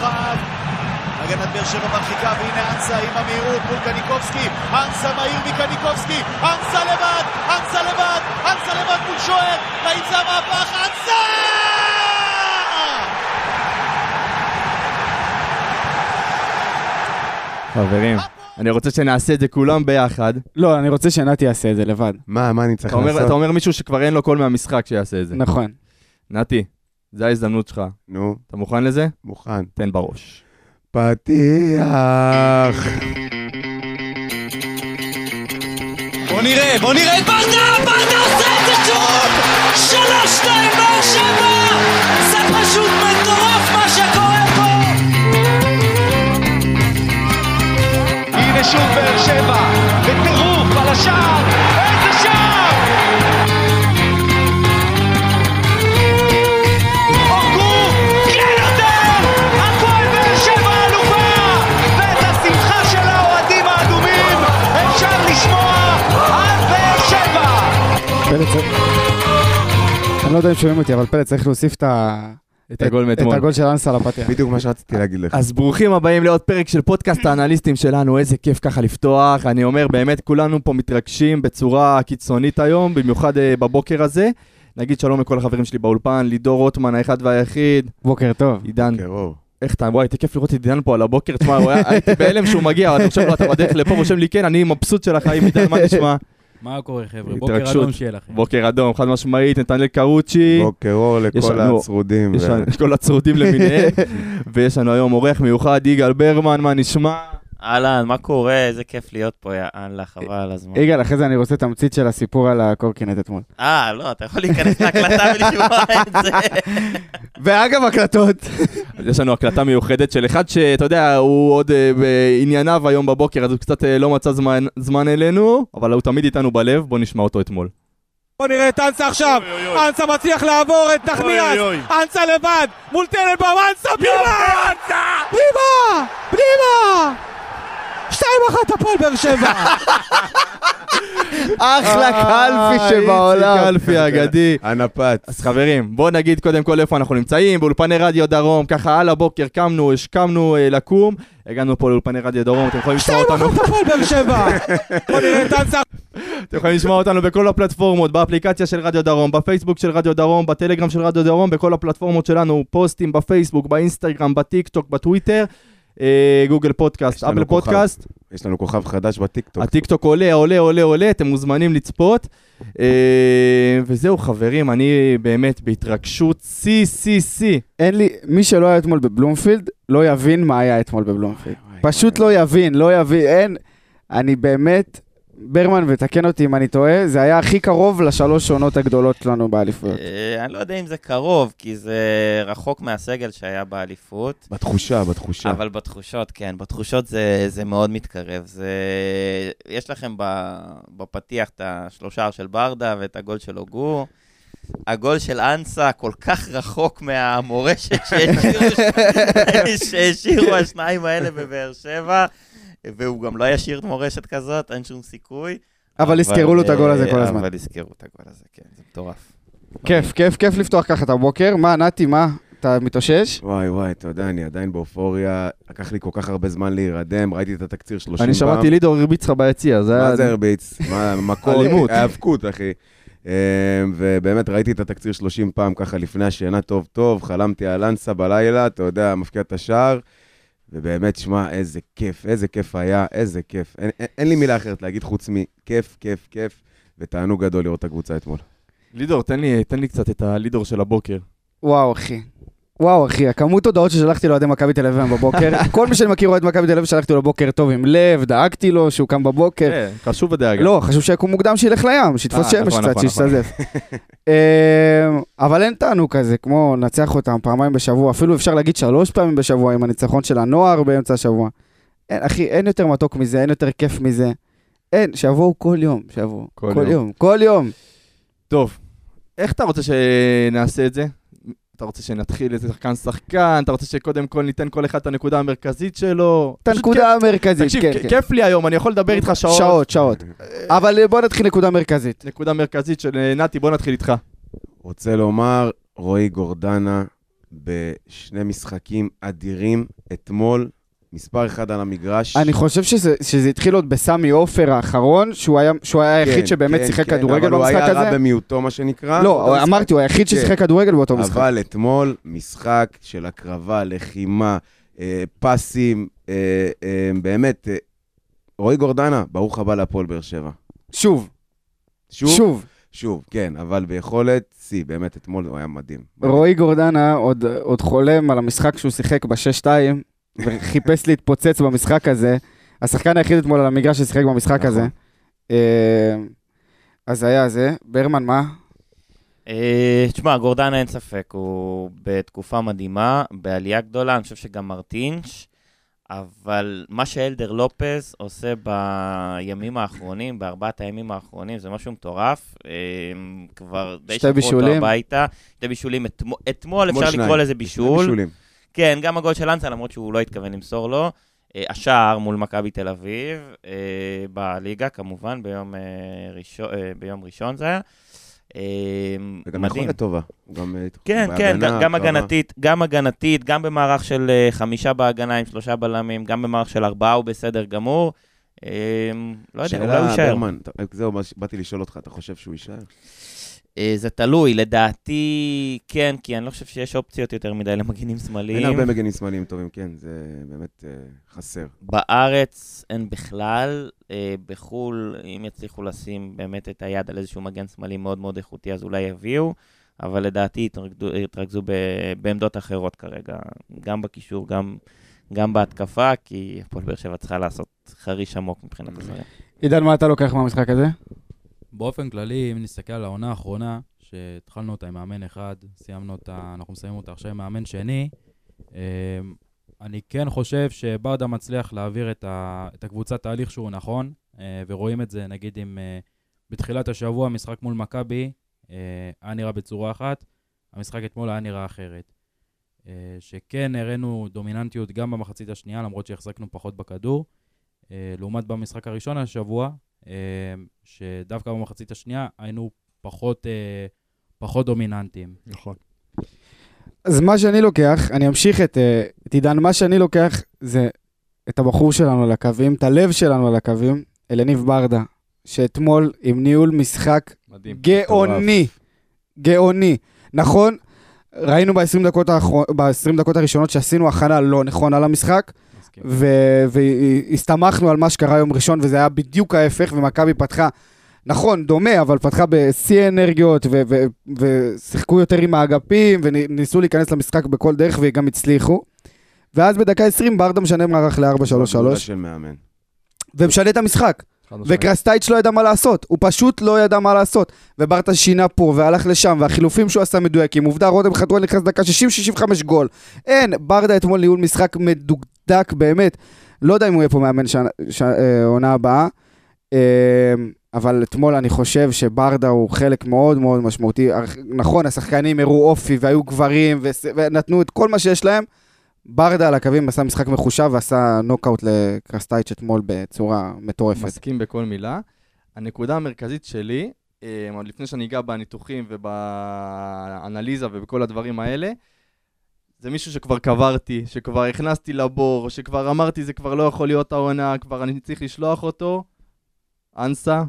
רוחב. הגנת באר שבע מרחיקה, והנה אנסה עם המהירות מול קניקובסקי. אנסה מהיר מקניקובסקי. אנסה לבד! אנסה לבד! אנסה לבד מול שוער! האם זה המהפך? אנסה! חברים, אני רוצה שנעשה את זה כולם ביחד. לא, אני רוצה שנתי יעשה את זה לבד. מה, מה אני צריך לעשות? אתה אומר מישהו שכבר אין לו קול מהמשחק שיעשה את זה. נכון. נתי, זו ההזדמנות שלך. נו, אתה מוכן לזה? מוכן. תן בראש. פתיח. בוא נראה, בוא נראה את ברדה! ברדה עושה את זה שוב! שלוש, שתיים, באר שבע! זה פשוט מטורף מה שקורה פה! הנה שוב באר שבע, בטירוף על השער, פלד צריך... אני לא יודע אם שומעים אותי, אבל פלד צריך להוסיף את ה... את הגול מאתמול. את הגול של אנסה לפתיח. בדיוק מה שרציתי להגיד לך. אז ברוכים הבאים לעוד פרק של פודקאסט האנליסטים שלנו, איזה כיף ככה לפתוח. אני אומר, באמת כולנו פה מתרגשים בצורה קיצונית היום, במיוחד אה, בבוקר הזה. נגיד שלום לכל החברים שלי באולפן, לידור רוטמן האחד והיחיד, בוקר טוב. עידן. איך אתה, וואי, הייתי כיף לראות את עידן פה על הבוקר, תשמע, הוא הייתי בהלם שהוא מגיע, אתה חושב, אתה בדרך לפה, רושם לי כן, אני מבסוט של החיים, עידן, מה נשמע? מה קורה חבר'ה? בוקר. אדום שיהיה לכם. בוקר אדום, חד משמעית, נתנאל קרוצ'י. בוקר אור יש לכל הצרודים. כל הצרודים למיניהם, ויש לנו היום אורח מיוחד, יגאל ברמן, מה נשמע? אהלן, מה קורה? איזה כיף להיות פה, יאללה, חבל על הזמן. יגאל, אחרי זה אני רוצה תמצית של הסיפור על הקורקינט אתמול. אה, לא, אתה יכול להיכנס להקלטה ולשמוע את זה. ואגב הקלטות. אז יש לנו הקלטה מיוחדת של אחד שאתה יודע, הוא עוד אה, בענייניו היום בבוקר, אז הוא קצת אה, לא מצא זמן, זמן אלינו, אבל הוא תמיד איתנו בלב, בוא נשמע אותו אתמול. בוא נראה את אנסה עכשיו, אנסה מצליח לעבור את נחמיאס, אנסה לבד, מול טננבאום, אנסה פנימה! פנימה! פנימה! שתיים אחת הפועל באר שבע! אחלה קלפי שבעולם. קלפי אגדי. הנפץ. אז חברים, בואו נגיד קודם כל איפה אנחנו נמצאים, באולפני רדיו דרום, ככה על הבוקר קמנו, השכמנו אה, לקום, הגענו פה לאולפני רדיו דרום, אתם יכולים לשמוע שתיים אותנו, אחת הפועל באר שבע! בוא נראה את אתם יכולים לשמוע אותנו בכל הפלטפורמות, באפליקציה של רדיו דרום, בפייסבוק של רדיו דרום, בטלגרם של רדיו דרום, בכל הפלטפורמות שלנו, פוסטים בפייסבוק, באינסטגרם, בטיק טוק, בטוויטר, אה, גוגל פודקאסט, אפל. פודקאסט, יש לנו כוכב חדש בטיקטוק. הטיק טוק עולה, עולה, עולה, עולה, אתם מוזמנים לצפות. אה, וזהו חברים, אני באמת בהתרגשות שיא, שיא, שיא. אין לי, מי שלא היה אתמול בבלומפילד, לא יבין מה היה אתמול בבלומפילד. פשוט לא יבין, לא יבין, אין. אני באמת, ברמן, ותקן אותי אם אני טועה, זה היה הכי קרוב לשלוש עונות הגדולות שלנו באליפויות. אה, אני לא יודע אם זה קרוב, כי זה רחוק מהסגל שהיה באליפות. בתחושה, בתחושה. אבל בתחושות, כן, בתחושות זה, זה מאוד מתקרב. זה... יש לכם ב... בפתיח את השלושה של ברדה ואת הגול של אוגו. הגול של אנסה כל כך רחוק מהמורשת שהשאירו השניים האלה בבאר שבע, והוא גם לא ישאיר מורשת כזאת, אין שום סיכוי. אבל יזכרו לו את הגול הזה כל אה, הזמן. אבל יזכרו את הגול הזה, כן, זה מטורף. כיף, כיף, כיף לפתוח ככה את הבוקר. מה, נתי, מה? אתה מתאושש? וואי וואי, אתה יודע, אני עדיין באופוריה, לקח לי כל כך הרבה זמן להירדם, ראיתי את התקציר 30 פעם. אני שמעתי לידור הרביץ לך ביציע, זה היה... מה זה הרביץ? מה, מכות? אלימות. היאבקות, אחי. אמ, ובאמת ראיתי את התקציר 30 פעם ככה לפני השינה טוב טוב, חלמתי על אנסה בלילה, אתה יודע, מפקיע את השער, ובאמת, שמע, איזה כיף, איזה כיף היה, איזה כיף. אין, אין, אין לי מילה אחרת להגיד חוץ מכיף, כיף, כיף, ותענוג גדול לראות את הקבוצה אתמול. לידור, תן לי, תן לי קצת את הלידור של הבוקר. וואו, אחי. וואו, אחי, הכמות הודעות ששלחתי לאוהדי מכבי תל אביב בבוקר, כל מי שאני מכיר אוהד מכבי תל אביב, שלחתי לו בוקר טוב עם לב, דאגתי לו שהוא קם בבוקר. כן, חשוב הדאגה. לא, חשוב שיקום מוקדם, שילך לים, שיתפוס שמש קצת, שישתזף. אבל אין תענוג כזה, כמו לנצח אותם פעמיים בשבוע, אפילו אפשר להגיד שלוש פעמים בשבוע עם הניצחון של הנוער באמצע השבוע. אין, אחי, אין יותר מתוק מזה, אין יותר כיף מזה. אין, שיבואו כל יום, שיבואו. כל כל יום. יום, כל יום. טוב, איך אתה רוצה שנעשה את זה? אתה רוצה שנתחיל איזה שחקן שחקן? אתה רוצה שקודם כל ניתן כל אחד את הנקודה המרכזית שלו? את הנקודה המרכזית, תקשיב, כן, כ- כן. כיף לי היום, אני יכול לדבר איתך שעות. שעות, שעות. אבל אה, בוא נתחיל נקודה מרכזית. נקודה מרכזית של אה, נתי, בוא נתחיל איתך. רוצה לומר, רועי גורדנה, בשני משחקים אדירים. אתמול, מספר אחד על המגרש. אני חושב שזה, שזה התחיל עוד בסמי עופר האחרון, שהוא היה, שהוא היה היחיד כן, שבאמת כן, שיחק כן, כדורגל במשחק אבל הוא היה הזה. רע במיעוטו, מה שנקרא. לא, משחק. אמרתי, הוא היחיד כן. ששיחק כדורגל באותו משחק. אבל אתמול, משחק של הקרבה, לחימה, אה, פסים, אה, אה, באמת, אה, רועי גורדנה, ברוך הבא להפועל באר שבע. שוב, שוב? שוב. שוב, כן, אבל ביכולת שיא, באמת, אתמול הוא היה מדהים. רועי גורדנה עוד, עוד חולם על המשחק שהוא שיחק ב-6-2, וחיפש להתפוצץ במשחק הזה. השחקן היחיד אתמול על המגרש ששיחק במשחק נכון. הזה. אה, אז היה זה. ברמן, מה? אה, תשמע, גורדנה אין ספק, הוא בתקופה מדהימה, בעלייה גדולה, אני חושב שגם מרטינש, אבל מה שאלדר לופס עושה בימים האחרונים, בארבעת הימים האחרונים, זה משהו מטורף. אה, כבר די שתי שלחו אותו בישולים. הביתה. שתי בישולים. אתמול, אתמול אתמול אפשר. לקרוא לזה שני בישול. כן, גם הגול של אנסה, למרות שהוא לא התכוון למסור לו. אה, השער מול מכבי תל אביב, אה, בליגה כמובן, ביום, אה, ראשון, ביום ראשון זה היה. וגם מדהים. יכולת טובה. גם, כן, כן, גם. הגנתית, גם הגנתית, גם במערך של חמישה בהגנה עם שלושה בלמים, גם במערך של ארבעה הוא בסדר גמור. לא יודע, אולי הוא שאלה, יישאר. ברמן, אתה- זהו, באתי לשאול אותך, אתה חושב שהוא יישאר? אה, זה תלוי, לדעתי כן, כי אני לא חושב שיש אופציות יותר מדי למגינים שמאליים. אין הרבה מגנים שמאליים טובים, כן, זה באמת אה, חסר. בארץ אין בכלל, אה, בחו"ל, אם יצליחו לשים באמת את היד על איזשהו מגן שמאלי מאוד מאוד איכותי, אז אולי יביאו, אבל לדעתי יתרכזו, יתרכזו ב, בעמדות אחרות כרגע, גם בקישור, גם, גם בהתקפה, כי הפועל באר שבע צריכה לעשות חריש עמוק מבחינת הזרים. עידן, מה אתה לוקח מהמשחק הזה? באופן כללי, אם נסתכל על העונה האחרונה, שהתחלנו אותה עם מאמן אחד, סיימנו אותה, אנחנו מסיימים אותה עכשיו עם מאמן שני, אה, אני כן חושב שברדה מצליח להעביר את, ה, את הקבוצת תהליך שהוא נכון, אה, ורואים את זה נגיד אם אה, בתחילת השבוע, משחק מול מכבי, אה, היה נראה בצורה אחת, המשחק אתמול היה נראה אחרת. שכן הראינו דומיננטיות גם במחצית השנייה, למרות שהחזקנו פחות בכדור. לעומת במשחק הראשון השבוע, שדווקא במחצית השנייה היינו פחות, אה, פחות דומיננטיים. נכון. אז מה שאני לוקח, אני אמשיך את, אה, את עידן, מה שאני לוקח זה את הבחור שלנו על הקווים, את הלב שלנו על הקווים, אלניב ברדה, שאתמול עם ניהול משחק מדהים. גאוני, גאוני. נכון, ראינו ב-20 דקות, האחרון, ב-20 דקות הראשונות שעשינו הכנה לא נכונה למשחק, מסכים. ו- והסתמכנו על מה שקרה יום ראשון, וזה היה בדיוק ההפך, ומכבי פתחה, נכון, דומה, אבל פתחה בשיא אנרגיות, ושיחקו יותר עם האגפים, וניסו להיכנס למשחק בכל דרך, וגם הצליחו. ואז בדקה 20 ברדה משנה מערך גדולה ל-4-3-3, של מאמן. ומשנה את המשחק. וקרסטייץ' לא ידע מה לעשות, הוא פשוט לא ידע מה לעשות. וברטה שינה פה והלך לשם, והחילופים שהוא עשה מדויקים. עובדה, רותם חתואל נכנס דקה 60-65 גול. אין, ברדה אתמול ניהול משחק מדוקדק באמת. לא יודע אם הוא יהיה פה מאמן ש- אה, הבאה, אה, אבל אתמול אני חושב שברדה הוא חלק מאוד מאוד משמעותי. נכון, השחקנים הראו אופי והיו גברים ונתנו את כל מה שיש להם. ברדה על הקווים עשה משחק מחושב ועשה נוקאוט לקרסטייץ' אתמול בצורה מטורפת. מסכים בכל מילה. הנקודה המרכזית שלי, אה, עוד לפני שאני אגע בניתוחים ובאנליזה ובכל הדברים האלה, זה מישהו שכבר קברתי, שכבר הכנסתי לבור, שכבר אמרתי זה כבר לא יכול להיות העונה, כבר אני צריך לשלוח אותו. אנסה,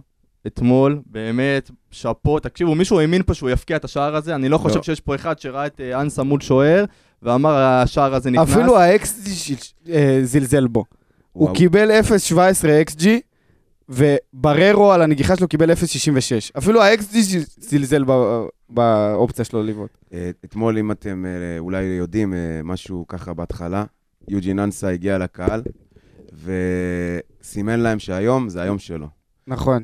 אתמול, באמת, שאפו. תקשיבו, מישהו האמין פה שהוא יפקיע את השער הזה? אני לא חושב לא. שיש פה אחד שראה את אה, אנסה מול שוער, ואמר השער הזה נכנס. אפילו האקס אה, זלזל בו. הוא וואו. קיבל 0.17 XG, ובררו על הנגיחה שלו קיבל 0.66. אפילו האקס זלזל ב- באופציה שלו לבעוט. אה, אתמול, אם אתם אה, אולי יודעים אה, משהו ככה בהתחלה, יוג'ין אנסה הגיע לקהל, וסימן להם שהיום זה היום שלו. נכון.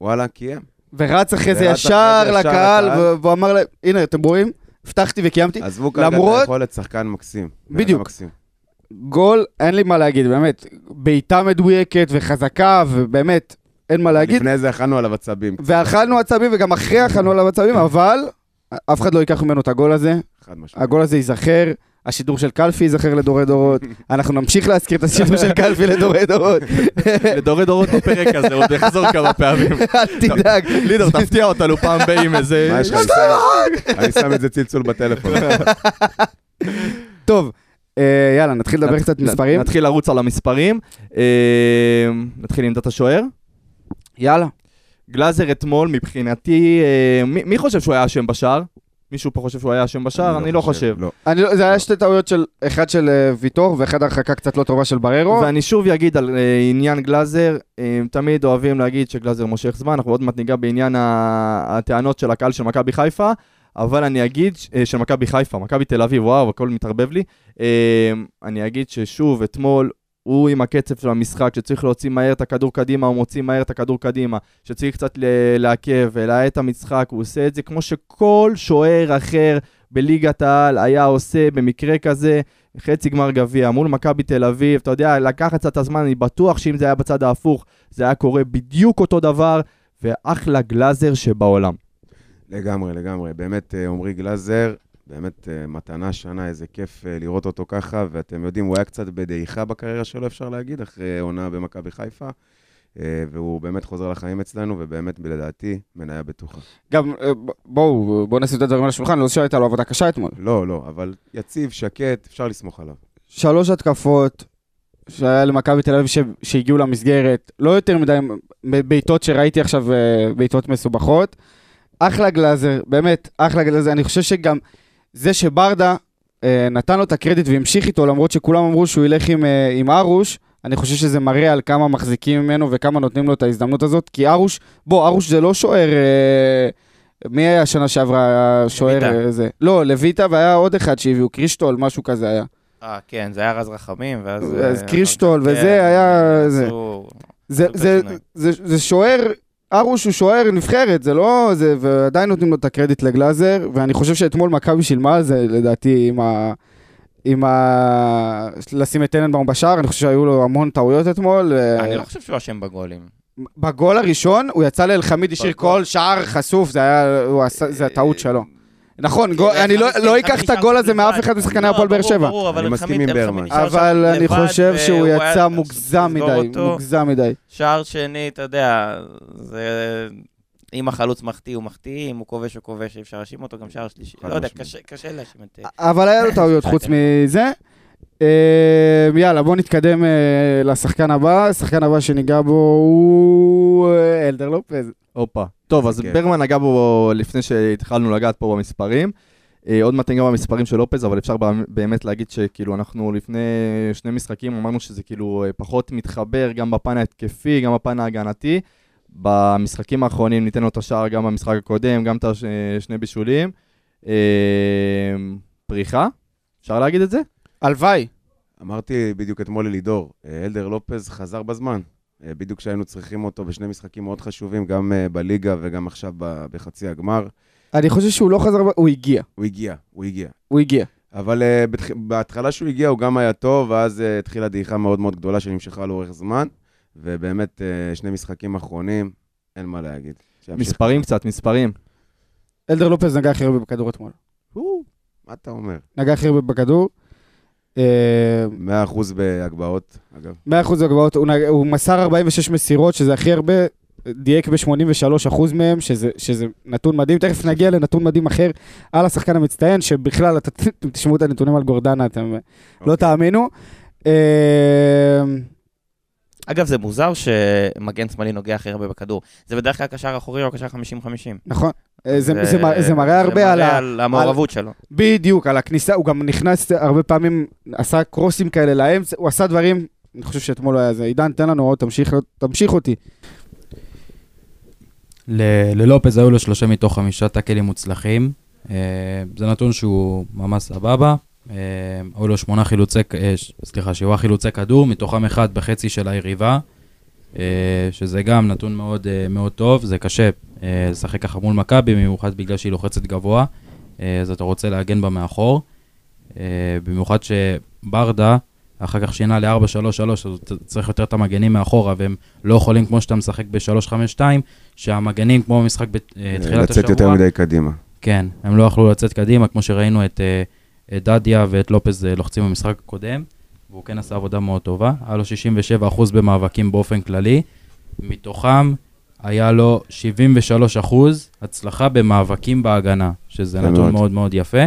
ווואלה, קיים. ורץ אחרי זה ישר לקהל, והוא אמר להם, הנה, אתם רואים? הבטחתי וקיימתי. עזבו כרגע את היכולת, שחקן מקסים. בדיוק. גול, אין לי מה להגיד, באמת. בעיטה מדויקת וחזקה, ובאמת, אין מה להגיד. לפני זה אכלנו עליו עצבים. ואכלנו עצבים, וגם אחרי אכלנו עליו עצבים, אבל אף אחד לא ייקח ממנו את הגול הזה. חד משמעית. הגול הזה ייזכר, השידור של קלפי ייזכר לדורי דורות, אנחנו נמשיך להזכיר את השידור של קלפי לדורי דורות. לדורי דורות בפרק הזה, עוד יחזור כמה פעמים. אל תדאג. לידר, תפתיע אותנו פעם ב- עם איזה... מה יש לך? אני שם- אני שם את זה צלצול בטלפון. טוב, אה, יאללה, נתחיל לדבר קצת מספרים. נתחיל לרוץ על המספרים. אה, נתחיל עם עמדת השוער. יאללה. גלאזר אתמול, מבחינתי, אה, מי חושב שהוא היה אשם בשער? מישהו פה חושב שהוא היה אשם בשער? אני לא חושב. לא. אני לא- זה היה שתי טעויות של, אחד של אה, ויטור ואחד הרחקה קצת לא טובה של בררו. ואני שוב אגיד על אה, עניין גלאזר, אה, תמיד אוהבים להגיד שגלאזר מושך זמן, אנחנו עוד מעט ניגע בעניין הטענות של הקהל של מכבי חיפה, אבל אני אגיד, של מכבי חיפה, מכבי תל אביב, וואו, הכל מתערבב לי. אני אגיד ששוב, אתמול, הוא עם הקצב של המשחק, שצריך להוציא מהר את הכדור קדימה, הוא מוציא מהר את הכדור קדימה, שצריך קצת לעכב ולהאט את המשחק, הוא עושה את זה כמו שכל שוער אחר בליגת העל היה עושה במקרה כזה. חצי גמר גביע מול מכבי תל אביב, אתה יודע, לקח קצת את הזמן, אני בטוח שאם זה היה בצד ההפוך, זה היה קורה בדיוק אותו דבר, ואחלה גלאזר שבעולם. לגמרי, לגמרי. באמת, אה, עמרי גלאזר, באמת אה, מתנה שנה, איזה כיף אה, לראות אותו ככה, ואתם יודעים, הוא היה קצת בדעיכה בקריירה שלו, אפשר להגיד, אחרי עונה במכבי חיפה, אה, והוא באמת חוזר לחיים אצלנו, ובאמת, לדעתי, מניה בטוחה. גם, בואו, בואו נשים את הדברים על השולחן, לא שהייתה לו עבודה קשה אתמול. לא, לא, אבל יציב, שקט, אפשר לסמוך עליו. שלוש התקפות שהיה למכבי תל אביב ש- שהגיעו למסגרת, לא יותר מדי בעיטות שראיתי עכשיו, בעיטות מסובכות. אחלה גלאזר, באמת, אחלה גלאזר. אני חושב שגם זה שברדה אה, נתן לו את הקרדיט והמשיך איתו, למרות שכולם אמרו שהוא ילך עם, אה, עם ארוש, אני חושב שזה מראה על כמה מחזיקים ממנו וכמה נותנים לו את ההזדמנות הזאת, כי ארוש, בוא, ארוש זה לא שוער... אה, מי היה שנה שעברה השוער לויטה. אה? לא, לויטה והיה עוד אחד שהביאו, קרישטול, משהו כזה היה. אה, כן, זה היה רז רחמים, ואז... אז אה, קרישטול וזה כן, היה-. זה, זה שוער, ארוש הוא שוער נבחרת, זה לא... זה, ועדיין נותנים לו את הקרדיט לגלאזר, ואני חושב שאתמול מכבי שילמה על זה, לדעתי, עם ה... עם ה... לשים את טננבאום בשער, אני חושב שהיו לו המון טעויות אתמול. אה, אני לא חושב שהוא אשם בגולים. בגול הראשון, הוא יצא לאלחמיד, השאיר. כל שער חשוף, זה היה... זה הטעות שלו. נכון, כן, גול- אני לא- לא אקח את הגול הזה. מאף אחד משחקני לא, הפועל באר שבע. אני מסכים עם ברמן. אבל אני חושב שהוא והוא היה יצא מוגזם מדי. מוגזם מדי. שער שני, אתה יודע, זה... אם החלוץ מחטיא, הוא מחטיא, אם הוא כובש, הוא כובש, אי אפשר להאשים אותו, גם שער שלישי. לא יודע, קשה להאשים את... אה, אבל היה לו טעויות חוץ מזה. אה, יאללה, בוא נתקדם אה, לשחקן הבא. השחקן הבא שניגע בו הוא אה, אלדר לופז. הופה. טוב, אז כן. ברמן נגע בו לפני שהתחלנו לגעת פה במספרים. אה, עוד מעט ניגע במספרים של לופז, אבל אפשר באמת- להגיד שכאילו אנחנו לפני שני משחקים אמרנו שזה כאילו פחות מתחבר גם בפן ההתקפי, גם בפן ההגנתי. במשחקים האחרונים ניתן לו את השער גם במשחק הקודם, גם את השני בישולים. אה, פריחה, אפשר להגיד את זה? הלוואי. אמרתי בדיוק אתמול ללידור, אה, אלדר לופז חזר בזמן. אה, בדיוק כשהיינו צריכים אותו בשני משחקים מאוד חשובים, גם אה, בליגה וגם עכשיו בחצי הגמר. אני חושב שהוא לא חזר, הוא הגיע. הוא הגיע, הוא הגיע. הוא הגיע. אבל uh, בתח... בהתחלה שהוא הגיע הוא גם היה טוב, ואז uh, התחילה דעיכה מאוד מאוד גדולה שנמשכה לאורך זמן, ובאמת uh, שני משחקים אחרונים, אין מה להגיד. שימשיך. מספרים קצת, מספרים. אלדר לופז נגע הכי הרבה בכדור אתמול. מה אתה אומר? נגע הכי הרבה בכדור. אה, 100% בהגבהות, אגב. 100% הגבהות, הוא, נג- הוא מסר 46 מסירות, שזה הכי הרבה, דייק ב-83% מהם, שזה, שזה נתון מדהים. תכף נגיע לנתון מדהים אחר על השחקן המצטיין, שבכלל, את- אתם תשמעו את הנתונים על גורדנה, אתם לא אוקיי. תאמינו. אה, אגב, זה מוזר שמגן שמאלי נוגע הכי הרבה בכדור. זה בדרך כלל קשר אחורי או קשר 50-50. נכון, אה, זה, זה, מ- זה מראה הרבה על ה... על המעורבות שלו. בדיוק, על הכניסה, הוא גם נכנס הרבה פעמים, עשה קרוסים כאלה לאמצע, הוא עשה דברים, אני חושב שאתמול היה זה. עידן, תן לנו עוד, תמשיך, תמשיך אותי. ל- ללופז היו לו שלושה מתוך חמישה טאקלים מוצלחים. אה, זה נתון שהוא ממש סבבה. אה, היו לו שמונה חילוצי, אה, סליחה, שבעה חילוצי כדור, מתוכם אחד בחצי של היריבה, אה, שזה גם נתון מאוד, אה, מאוד טוב. זה קשה אה, לשחק ככה מול מכבי, במיוחד בגלל שהיא לוחצת גבוה, אה, אז אתה רוצה להגן בה מאחור. אה, במיוחד שברדה אחר כך שינה ל-4-3-3, אז צריך יותר את המגנים מאחורה, והם לא יכולים, כמו שאתה משחק ב-3-5-2, שהמגנים, כמו במשחק בתחילת השבוע, לצאת יותר מדי קדימה. כן, הם לא יכלו לצאת קדימה, כמו שראינו את, אה, את דדיה ואת לופז אה, לוחצים במשחק הקודם, והוא כן עשה עבודה מאוד טובה. היה לו 67% במאבקים באופן כללי, מתוכם היה לו 73% הצלחה במאבקים בהגנה, שזה נתון מאוד. מאוד מאוד יפה.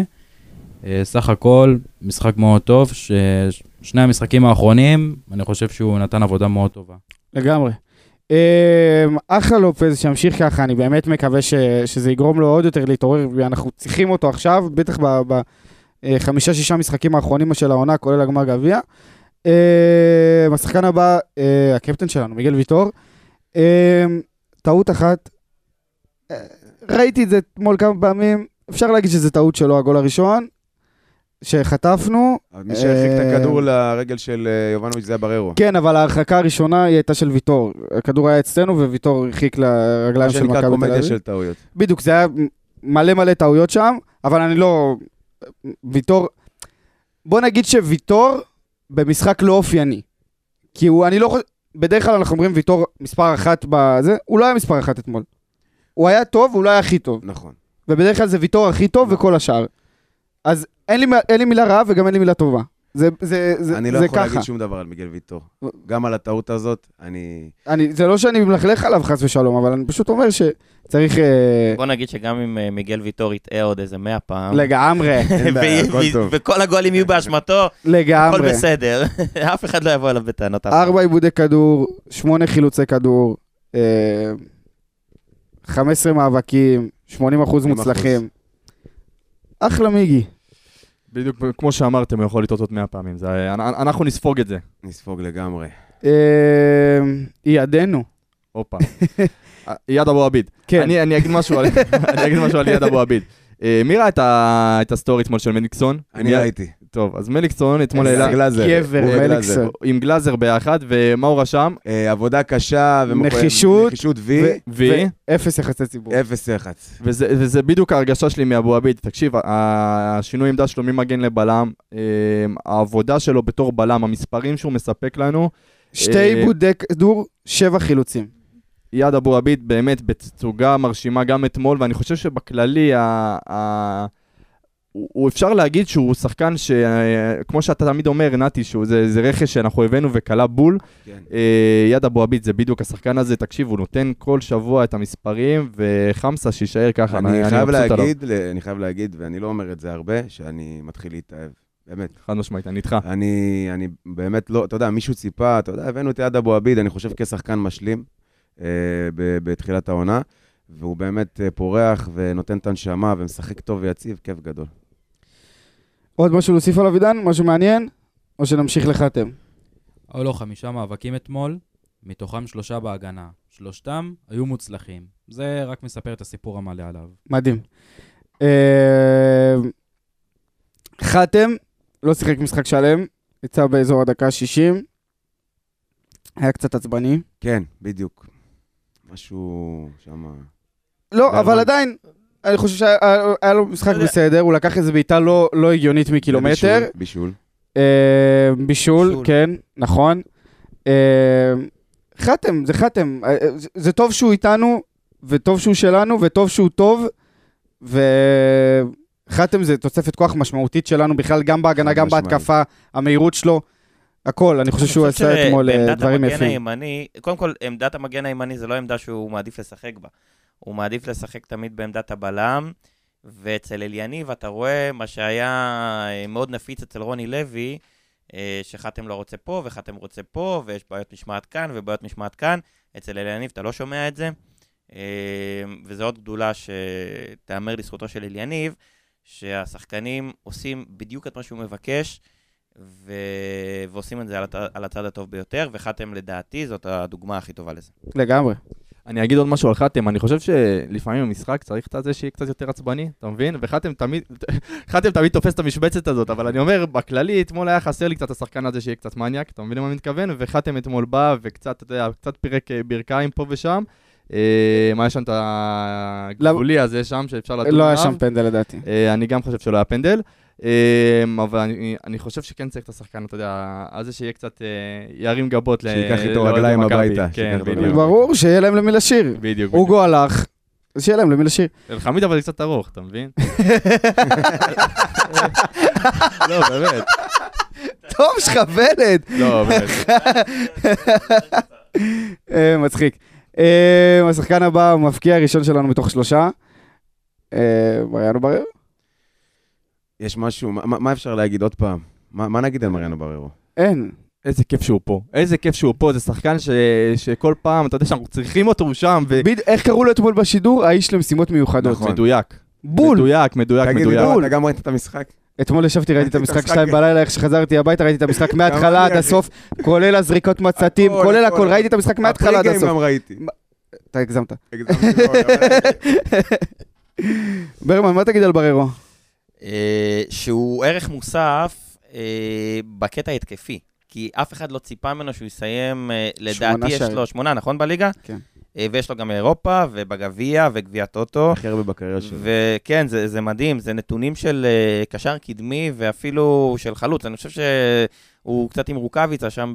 אה, סך הכל, משחק מאוד טוב, ששני המשחקים האחרונים, אני חושב שהוא נתן עבודה מאוד טובה. לגמרי. אה, אחלה לופז, שימשיך ככה, אני באמת מקווה ש, שזה יגרום לו עוד יותר להתעורר, ואנחנו צריכים אותו עכשיו, בטח בחמישה-שישה משחקים האחרונים של העונה, כולל הגמר גביע. אה, השחקן הבא, אה, הקפטן שלנו, מיגל ויטור. אה, טעות אחת, אה, ראיתי את זה אתמול כמה פעמים, אפשר להגיד שזה טעות שלו, הגול הראשון, שחטפנו. מי שהרחיק את אה, הכדור לרגל של אה, יובנוביץ' זה היה בררו. כן, אבל ההרחקה הראשונה היא הייתה של ויטור. הכדור היה אצלנו וויטור הרחיק לרגליים מה של שנקרא מכבי תל קומדיה אביב. של טעויות. בדיוק, זה היה מלא מלא טעויות שם, אבל אני לא... ויטור... בוא נגיד שוויטור במשחק לא אופייני. כי הוא, אני לא חושב... בדרך כלל אנחנו אומרים ויטור מספר אחת בזה, הוא לא היה מספר אחת אתמול. הוא היה טוב, הוא לא היה הכי טוב. נכון. ובדרך כלל זה ויטור הכי טוב וכל השאר. אז אין לי, אין לי מילה רעה וגם אין לי מילה טובה. זה, זה, זה, אני לא זה יכול ככה. להגיד שום דבר על מיגל ויטור. גם על הטעות הזאת, אני... אני, זה לא שאני מלכלך עליו חס ושלום, אבל אני פשוט אומר שצריך... אה, בוא נגיד שגם אם אה, מיגל ויטור יטעה עוד איזה מאה פעם, לגמרי, ו- הכל ו-. וכל הגולים יהיו באשמתו, הכל לגמרי. בסדר. אף אחד לא יבוא אליו בטענות. ארבע עיבודי כדור, שמונה חילוצי כדור, אה, 15 מאבקים, 80 אחוז 80%. מוצלחים. אחלה מיגי. בדיוק כמו שאמרתם, הוא יכול לטעות עוד 100 פעמים. זה- אנ- אנחנו נספוג את זה. נספוג לגמרי. אה, ידנו. הופה. איאד אבו עביד. כן. אני, אני אגיד משהו על, אני אגיד משהו על איאד אבו עביד. אה, מי ראה את, הסטורי אתמול של מליקסון? אני ראיתי. טוב, אז מליקסון אתמול העלה גלאזר. גבר, הוא מליקסון. עם גלאזר ביחד, ומה הוא רשם? אה, עבודה קשה. ומחויב- נחישות. נחישות וי. וי. ואפס יחסי ציבור. אפס יח"צ. וזה, וזה בדיוק ההרגשה שלי מאבו עביד. תקשיב, השינוי עמדה שלו ממגן לבלם, אה, העבודה שלו בתור בלם, המספרים שהוא מספק לנו, שתי אה, עיבודי כדור, שבע חילוצים. איאד אבו עביד באמת בתצוגה מרשימה גם אתמול, ואני חושב שבכללי, ה, הוא, הוא אפשר להגיד שהוא שחקן שכמו שאתה תמיד אומר, נתי, שהוא זה, זה רכש שאנחנו הבאנו וכלה בול. כן. אה, איאד אבו עביד זה בדיוק השחקן הזה, תקשיב, הוא נותן כל שבוע את המספרים, וחמסה שיישאר ככה, אני חייב מבסוט עליו. להגיד, אני חייב להגיד, ואני לא אומר את זה הרבה, שאני מתחיל להתאהב. באמת. חד משמעית, אני איתך. אני, אני באמת לא, אתה יודע, מישהו ציפה, אתה יודע, הבאנו את יד אבו עביד, אני חושב כשחקן משלים אה, ב- בתחילת העונה, והוא באמת אה, פורח ונותן את הנשמה ומשחק טוב ויציב, כיף גדול. עוד משהו להוסיף עליו עידן? משהו מעניין? או שנמשיך לחתם? היו לו חמישה מאבקים אתמול, מתוכם שלושה בהגנה. שלושתם היו מוצלחים. זה רק מספר את הסיפור המלא עליו. מדהים. אה, חתם, לא שיחק משחק שלם, יצא באזור הדקה ה-60. היה קצת עצבני. כן, בדיוק. משהו שם... לא, זה אבל. עדיין, אני חושב שהיה היה לו משחק בסדר, הוא לקח איזה בעיטה לא לא הגיונית מקילומטר. בישול, בישול. אה, בישול, בישול. כן, נכון. אה, חתם, זה חתם. אה, זה- טוב שהוא איתנו, וטוב שהוא שלנו, וטוב שהוא טוב, וחתם זה תוספת כוח משמעותית שלנו בכלל, גם בהגנה, גם. בהתקפה, המהירות שלו, הכל. אני חושב שהוא עשה אתמול דברים יפים. קודם כל, עמדת המגן הימני זה לא עמדה שהוא מעדיף לשחק בה. הוא מעדיף לשחק תמיד בעמדת הבלם, ואצל אליניב אתה רואה מה שהיה אה, מאוד נפיץ אצל רוני לוי, אה, שחתם לא רוצה פה וחתם רוצה פה, ויש בעיות משמעת כאן ובעיות משמעת כאן. אצל אליניב אתה לא שומע את זה, אה, וזו עוד גדולה שתיאמר לזכותו של אליניב, שהשחקנים עושים בדיוק את מה שהוא מבקש, ו... ועושים את זה על, הת... על הצד הטוב ביותר, וחתם לדעתי זאת הדוגמה הכי טובה לזה. לגמרי. אני אגיד עוד משהו על חתם, אני חושב שלפעמים במשחק צריך את זה שיהיה קצת יותר עצבני, אתה מבין? וחתם תמיד, חתם תמיד תופס את המשבצת הזאת, אבל אני אומר, בכללי, אתמול היה חסר לי קצת השחקן הזה שיהיה קצת מניאק, אתה מבין למה אני מתכוון? וחתם אתמול בא וקצת, אתה יודע, קצת פירק אה, ברכיים פה ושם. אה, מה יש שם את הגבולי הזה שם, שאפשר לדון לא היה עליו. שם פנדל לדעתי. אה, אני גם חושב שלא היה פנדל. אה, אבל אני, אני חושב שכן צריך את השחקן, אתה יודע, הזה שיהיה קצת, אה, ירים גבות שייקח איתו רגליים. הביתה, כן, בדיוק. ברור, שיהיה להם למי לשיר. בדיוק. אוגו הלך, אז שיהיה להם למי לשיר. אלחמיד אבל קצת ארוך, אתה מבין? לא, באמת. טוב, שכבלת. לא, באמת. אה, מצחיק. אה, השחקן הבא, המבקיע הראשון שלנו מתוך שלושה. מריאנו ברר? יש משהו, מה, מה אפשר להגיד עוד פעם? מה, מה נגיד על מריאנו בררו? אין. איזה כיף שהוא פה. איזה כיף שהוא פה, זה שחקן ש... שכל פעם, אתה יודע שאנחנו צריכים אותו, הוא שם, ו... בדיוק, איך קראו לו אתמול בשידור? האיש למשימות מיוחדות. נכון. מדויק. בול. מדויק, מדויק, תגיד, מדויק. לידור, אתה גם ראית את המשחק? אתמול ישבתי, ראיתי את המשחק. שתיים בלילה, איך שחזרתי הביתה, ראיתי את המשחק מההתחלה עד הסוף, כולל הזריקות מצתים, כולל הכל. ראיתי את המשחק מההתחלה עד הפרי-גיים הסוף. גם ראיתי. אתה הגזמת. הגזמתי מאוד, אבל- ברמן, מה תגיד על בררו? אה, שהוא ערך מוסף אה, בקטע ההתקפי. כי אף אחד לא ציפה ממנו שהוא יסיים, אה, לדעתי יש. לו שמונה, נכון בליגה? כן. ויש לו גם אירופה, ובגביע, וגביע טוטו. הכי הרבה בקריירה שלו. וכן, זה, זה מדהים, זה נתונים של קשר קדמי ואפילו של חלוץ. אני חושב שהוא קצת עם רוקאביצה שם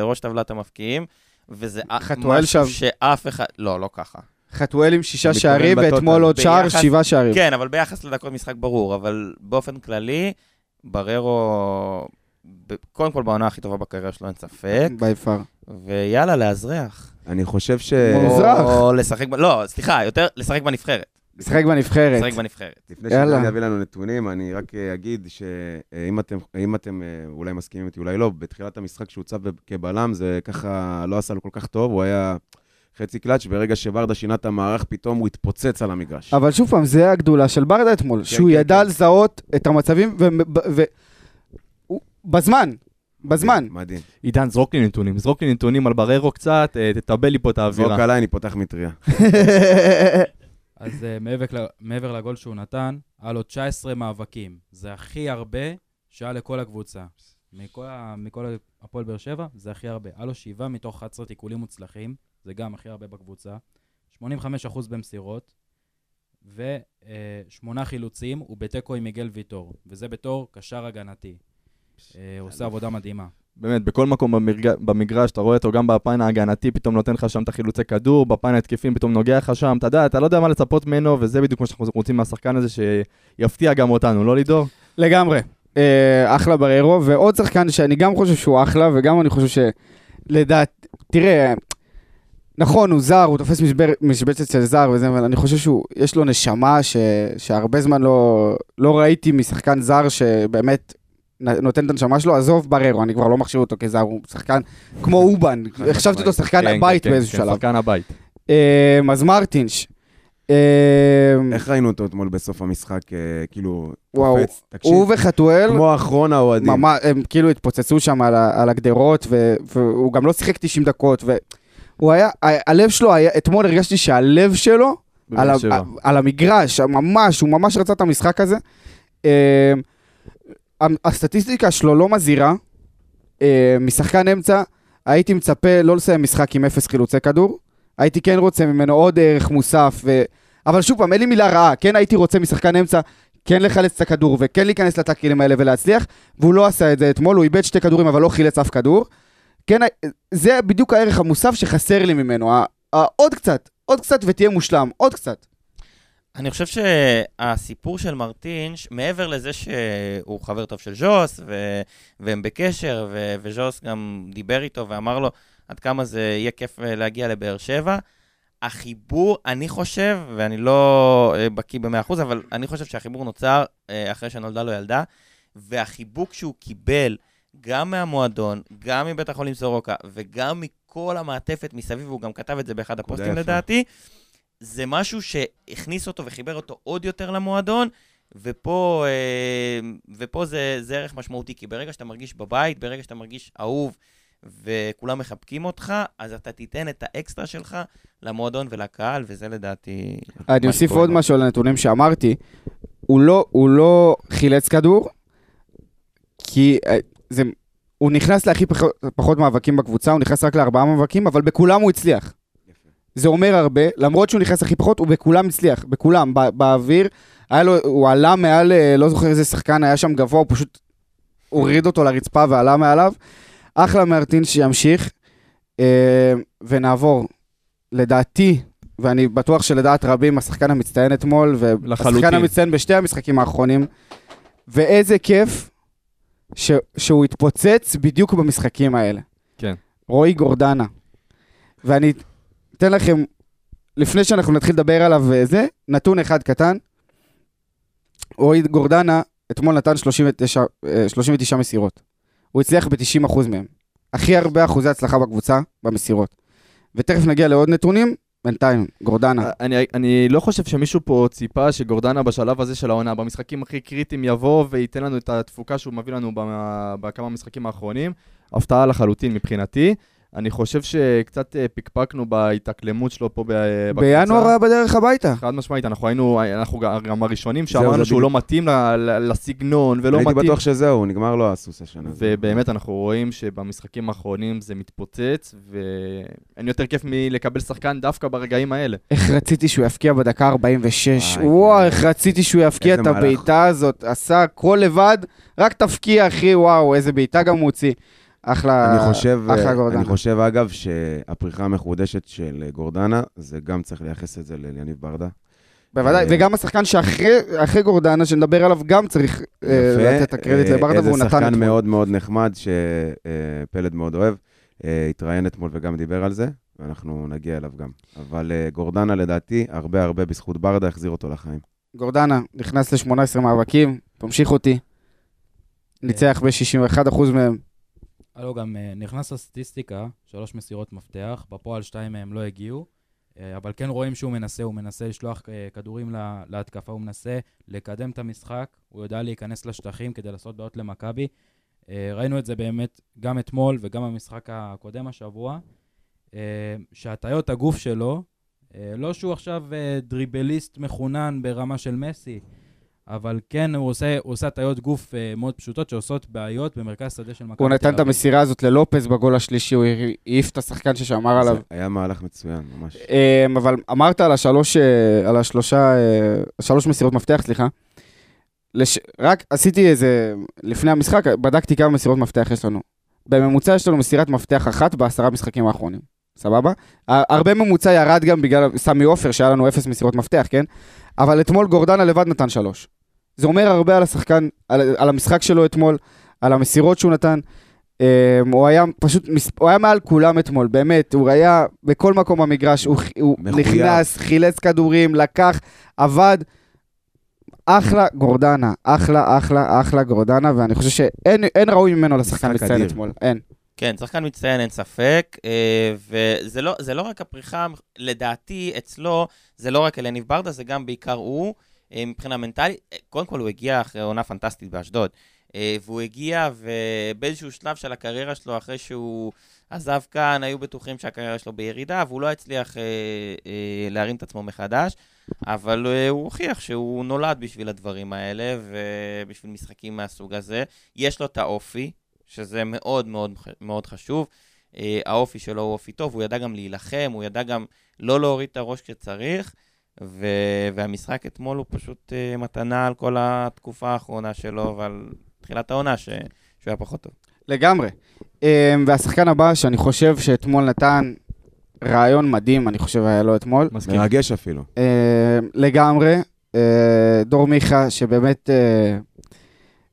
בראש טבלת המפקיעים, וזה משהו. שאף אחד... לא, לא ככה. חתואל עם שישה שערים. ואתמול עוד שער, שבעה שערים. כן, אבל ביחס לדקות משחק ברור, אבל באופן כללי, בררו, קודם כל בעונה הכי טובה בקריירה שלו, אין ספק, בי פאר. ויאללה, לאזרח. אני חושב ש... מזרח. או לשחק, לא, סליחה, יותר לשחק בנבחרת. משחק בנבחרת. לשחק בנבחרת. לפני. שאני אביא לנו נתונים, אני רק אה, אגיד שאם אתם, אם אתם אה, אולי מסכימים איתי, אולי לא, בתחילת המשחק שהוצב כבלם, זה ככה לא עשה לו כל כך טוב, הוא היה חצי קלאץ', ברגע שוורדה שינה את המערך, פתאום הוא התפוצץ על המגרש. אבל שוב פעם, זה הגדולה של ברדה אתמול, שהוא כן, ידע כן. לזהות את המצבים, ו- ו- הוא- בזמן, בזמן. מדהים. עידן, זרוק לי נתונים. זרוק לי נתונים על בררו קצת, אה, תטבל לי פה את זרוק האווירה. עליי, אני פותח מטריה. אז uh, מעבר, מעבר לגול שהוא נתן, היה לו 19 מאבקים. זה הכי הרבה שהיה לכל הקבוצה. מכל, ה- מכל הפועל באר שבע, זה הכי הרבה. היה לו 7 מתוך 11 תיקולים מוצלחים, זה גם הכי הרבה בקבוצה. 85% במסירות, ושמונה חילוצים, הוא בתיקו עם מיגל ויטור, וזה בתור קשר הגנתי. אה, הוא עושה עבודה מדהימה. באמת, בכל מקום במרג... במגרש, אתה רואה אותו גם בפן ההגנתי, פתאום נותן לך שם את החילוצי כדור, בפן ההתקפי פתאום נוגע לך שם, אתה יודע, אתה לא יודע מה לצפות ממנו, וזה בדיוק מה שאנחנו רוצים מהשחקן הזה, שיפתיע גם אותנו, לא לידור? לגמרי. אה, אחלה בררו, ועוד שחקן שאני גם חושב שהוא אחלה, וגם אני חושב שלדעת, תראה, נכון, הוא זר, הוא תופס משבר, משבצת של זר וזה, אבל אני חושב שהוא, יש לו נשמה ש, שהרבה זמן לא, לא ראיתי משחקן זר שבאמת נותן את הנשמה שלו, עזוב בררו, אני כבר לא מחשיב אותו כזר, הוא שחקן כמו אובן, החשבתי אותו שחקן כן, הבית כן, באיזשהו כן, שלב. שחקן הבית. אז מרטינש. אה, איך ראינו אותו אתמול בסוף המשחק, אה, כאילו, וואו, קופץ, תקשיב, הוא וחתואל, כמו אחרון האוהדים. ממש, הם כאילו התפוצצו שם על, על הגדרות, ו, והוא גם לא שיחק 90 דקות, והוא היה, הלב שלו היה, אתמול הרגשתי שהלב שלו, על, ה. על המגרש, ממש, הוא ממש רצה את המשחק הזה. אה, הסטטיסטיקה שלו לא מזהירה, משחקן אמצע, הייתי מצפה לא לסיים משחק עם אפס חילוצי כדור, הייתי כן רוצה ממנו עוד ערך מוסף, ו... אבל שוב פעם, אין לי מילה רעה, כן הייתי רוצה משחקן אמצע, כן לחלץ את הכדור, וכן להיכנס לטאקלים האלה ולהצליח, והוא לא עשה את זה אתמול, הוא איבד שתי כדורים אבל לא חילץ אף כדור. כן, זה בדיוק הערך המוסף שחסר לי ממנו, עוד קצת, עוד קצת ותהיה מושלם, עוד קצת. אני חושב שהסיפור של מרטינש, מעבר לזה שהוא חבר טוב של ז'וס, ו... והם בקשר, ו... וז'וס גם דיבר איתו ואמר לו עד כמה זה יהיה כיף אה, להגיע לבאר שבע, החיבור, אני חושב, ואני לא אה, בקיא ב-100%, אבל אני חושב שהחיבור נוצר אה, אחרי שנולדה לו ילדה, והחיבוק שהוא קיבל גם מהמועדון, גם מבית החולים סורוקה, וגם מכל המעטפת מסביב, והוא גם כתב את זה באחד הפוסטים. לדעתי, זה משהו שהכניס אותו וחיבר אותו עוד יותר למועדון, ופה, אה, ופה זה, זה ערך משמעותי, כי ברגע שאתה מרגיש בבית, ברגע שאתה מרגיש אהוב, וכולם מחבקים אותך, אז אתה תיתן את האקסטרה שלך למועדון ולקהל, וזה לדעתי... אני אוסיף עוד. משהו על הנתונים שאמרתי. הוא לא, הוא לא חילץ כדור, כי אה, זה, הוא נכנס להכי פח, פחות מאבקים בקבוצה, הוא נכנס רק לארבעה מאבקים, אבל בכולם הוא הצליח. זה אומר הרבה, למרות שהוא נכנס הכי פחות, הוא בכולם הצליח, בכולם, בא, באוויר. היה לו, הוא עלה מעל, אה, לא זוכר איזה שחקן היה שם גבוה, הוא פשוט הוריד אותו לרצפה ועלה מעליו. אחלה מרטין שימשיך, אה, ונעבור. לדעתי, ואני בטוח שלדעת רבים, השחקן המצטיין אתמול, והשחקן. המצטיין בשתי המשחקים האחרונים, ואיזה כיף ש, שהוא התפוצץ בדיוק במשחקים האלה. כן. רועי גורדנה. ואני אתן לכם, לפני שאנחנו נתחיל לדבר עליו וזה, נתון אחד קטן. רועי גורדנה, אתמול נתן 39, אה, 39 מסירות. הוא הצליח ב-90% מהם. הכי הרבה אחוזי הצלחה בקבוצה במסירות. ותכף נגיע לעוד נתונים, בינתיים, גורדנה. אני, אני לא חושב שמישהו פה ציפה שגורדנה בשלב הזה של העונה, במשחקים הכי קריטיים יבוא וייתן לנו את התפוקה שהוא מביא לנו בכמה משחקים האחרונים. הפתעה לחלוטין מבחינתי. אני חושב שקצת אה, פקפקנו בהתאקלמות שלו פה ב- בקבוצה. בינואר היה בדרך הביתה. חד משמעית, אנחנו היינו, אנחנו גם הראשונים שאמרנו שהוא. לא מתאים לסגנון ולא הייתי מתאים. בטוח שזהו, נגמר לו הסוס השנה. ובאמת אנחנו רואים שבמשחקים האחרונים זה מתפוצץ, ואין יותר כיף מלקבל שחקן דווקא ברגעים האלה. איך רציתי שהוא יפקיע בדקה 46. וואי, וואו. איך רציתי שהוא יפקיע את. הבעיטה הזאת. עשה הכל לבד, רק תפקיע, אחי, וואו, איזה בעיטה גם הוא הוציא. אחלה, אני חושב, אחלה אה, גורדנה. אני חושב אגב שהפריחה המחודשת של אה, גורדנה, זה גם צריך לייחס את זה ליניב ברדה. בוודאי, אה, וגם השחקן שאחרי גורדנה, שנדבר עליו, גם צריך. לתת את הקרדיט לברדה, והוא נתן איזה שחקן. מאוד מאוד נחמד, שפלד מאוד אוהב. התראיין אתמול וגם דיבר על זה, ואנחנו נגיע אליו גם. אבל גורדנה, לדעתי, הרבה הרבה בזכות ברדה, החזיר אותו לחיים. גורדנה נכנס ל-18 מאבקים, תמשיך אותי. ניצח ב-61% מהם. הלו, גם אה, נכנס לסטטיסטיקה, שלוש מסירות מפתח, בפועל שתיים מהם לא הגיעו, אה, אבל כן רואים שהוא מנסה, הוא מנסה לשלוח אה, כדורים לה- להתקפה, הוא מנסה לקדם את המשחק, הוא יודע להיכנס לשטחים כדי לעשות בעיות למכבי. ראינו את זה באמת גם אתמול וגם במשחק הקודם השבוע, שהטיות הגוף שלו, לא שהוא עכשיו דריבליסט מחונן ברמה של מסי, אבל כן, הוא עושה, הוא עושה הטיות גוף אה, מאוד פשוטות שעושות בעיות במרכז שדה של מכבי תל הוא אביב. נתן את המסירה הזאת ללופס בגול השלישי, הוא העיף את השחקן ששמר עליו. היה מהלך מצוין, ממש. אמ, אבל אמרת על השלוש, אה, על השלושה, אה, שלוש מסירות מפתח, סליחה. לש... רק עשיתי איזה, לפני המשחק, בדקתי כמה מסירות מפתח יש לנו. בממוצע יש לנו מסירת מפתח אחת בעשרה משחקים האחרונים. סבבה? הרבה ממוצע ירד גם בגלל סמי עופר, שהיה לנו אפס מסירות מפתח, כן? אבל אתמול גורדנה לבד נתן שלוש. זה אומר הרבה על השחקן, על, על המשחק שלו אתמול, על המסירות שהוא נתן. Um, הוא היה פשוט, הוא היה מעל כולם אתמול, באמת, הוא היה בכל מקום במגרש, הוא, הוא. נכנס, חילץ כדורים, לקח, עבד. אחלה גורדנה, אחלה, אחלה, אחלה גורדנה, ואני חושב שאין אין ראוי ממנו לשחקן מצטיין. אתמול, אין. כן, שחקן מצטיין, אין ספק, אה, וזה לא, זה לא רק הפריחה, לדעתי, אצלו, זה לא רק אלניב ברדה, זה גם בעיקר הוא, אה, מבחינה מנטלית. אה, קודם כל, הוא הגיע אחרי עונה פנטסטית באשדוד, והוא הגיע, ובאיזשהו שלב של הקריירה שלו, אחרי שהוא עזב כאן, היו בטוחים שהקריירה שלו בירידה, והוא לא הצליח להרים את עצמו מחדש, אבל הוא הוכיח שהוא נולד בשביל הדברים האלה, ובשביל משחקים מהסוג הזה. יש לו את האופי, שזה מאוד מאוד מאוד חשוב. Uh, האופי שלו הוא אופי טוב, הוא ידע גם להילחם, הוא ידע גם לא להוריד את הראש כשצריך, ו... והמשחק אתמול הוא פשוט uh, מתנה על כל התקופה האחרונה שלו ועל תחילת העונה ש... שהוא היה פחות טוב. לגמרי. אמ, והשחקן הבא, שאני חושב שאתמול נתן רעיון מדהים, אני חושב היה לו אתמול. מסכים. מרגש אפילו. אמ, לגמרי. אה, דור מיכה, שבאמת אה,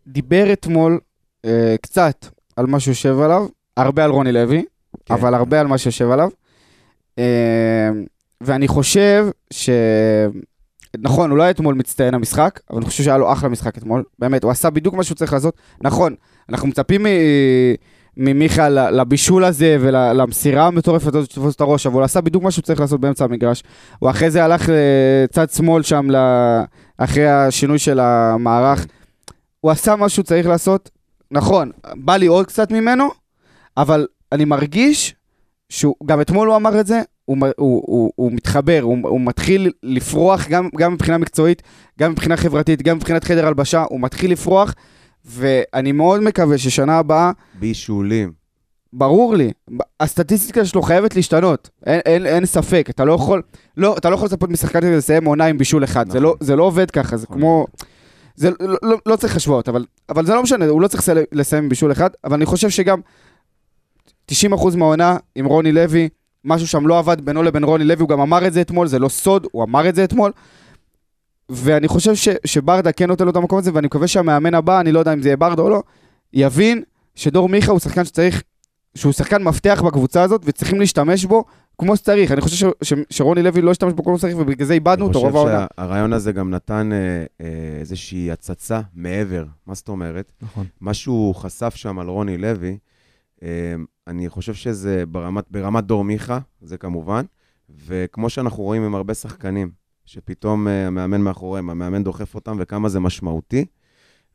דיבר אתמול אה, קצת על מה שיושב עליו, הרבה על רוני לוי, כן. אבל הרבה על מה שיושב עליו. אמ, ואני חושב ש... נכון, הוא לא היה אתמול מצטיין המשחק, אבל אני חושב שהיה לו אחלה משחק אתמול. באמת, הוא עשה בדיוק מה שהוא צריך לעשות. נכון, אנחנו מצפים מ... ממיכה לבישול הזה ולמסירה המטורפת הזאת שתפוס את הראש, אבל הוא עשה בדיוק מה שהוא צריך לעשות באמצע המגרש. הוא אחרי זה הלך לצד שמאל שם, אחרי השינוי של המערך. הוא עשה מה שהוא צריך לעשות. נכון, בא לי עוד קצת ממנו, אבל אני מרגיש שהוא, גם אתמול הוא אמר את זה, הוא, הוא, הוא, הוא מתחבר, הוא, הוא מתחיל לפרוח גם, גם מבחינה מקצועית, גם מבחינה חברתית, גם מבחינת חדר הלבשה, הוא מתחיל לפרוח, ואני מאוד מקווה ששנה הבאה, בישולים. ברור לי, הסטטיסטיקה שלו חייבת להשתנות, אין, אין, אין ספק, אתה לא יכול, לא, אתה לא יכול לצפות משחקן כזה לסיים עונה עם בישול אחד, זה, נכון. לא, זה לא עובד ככה, זה נכון. כמו, זה לא, לא, לא צריך השוואות, אבל, אבל זה לא משנה, הוא לא צריך לסיים- עם בישול אחד, אבל אני חושב שגם 90% מהעונה עם רוני לוי, משהו שם לא עבד בינו לבין רוני לוי, הוא גם אמר את זה אתמול, זה לא סוד, הוא אמר את זה אתמול. ואני חושב ש, שברדה כן נותן לו את המקום הזה, ואני מקווה שהמאמן הבא, אני לא יודע אם זה יהיה ברדה או לא, יבין שדור מיכה הוא שחקן שצריך שהוא שחקן מפתח בקבוצה הזאת, וצריכים להשתמש בו כמו שצריך. אני חושב ש, ש, שרוני לוי לא השתמש בו כמו שצריך, ובגלל זה איבדנו אותו רוב אני העונה. חושב שהרעיון הזה גם נתן אה, אה, איזושהי הצצה מעבר. מה זאת אומרת? נכון. מה שהוא חשף שם על רוני לוי, אה, אני חושב שזה ברמת, ברמת דור מיכה, זה כמובן, וכמו שאנחנו רואים עם הרבה שחקנים, שפתאום אה, המאמן מאחוריהם, המאמן דוחף אותם, וכמה זה משמעותי,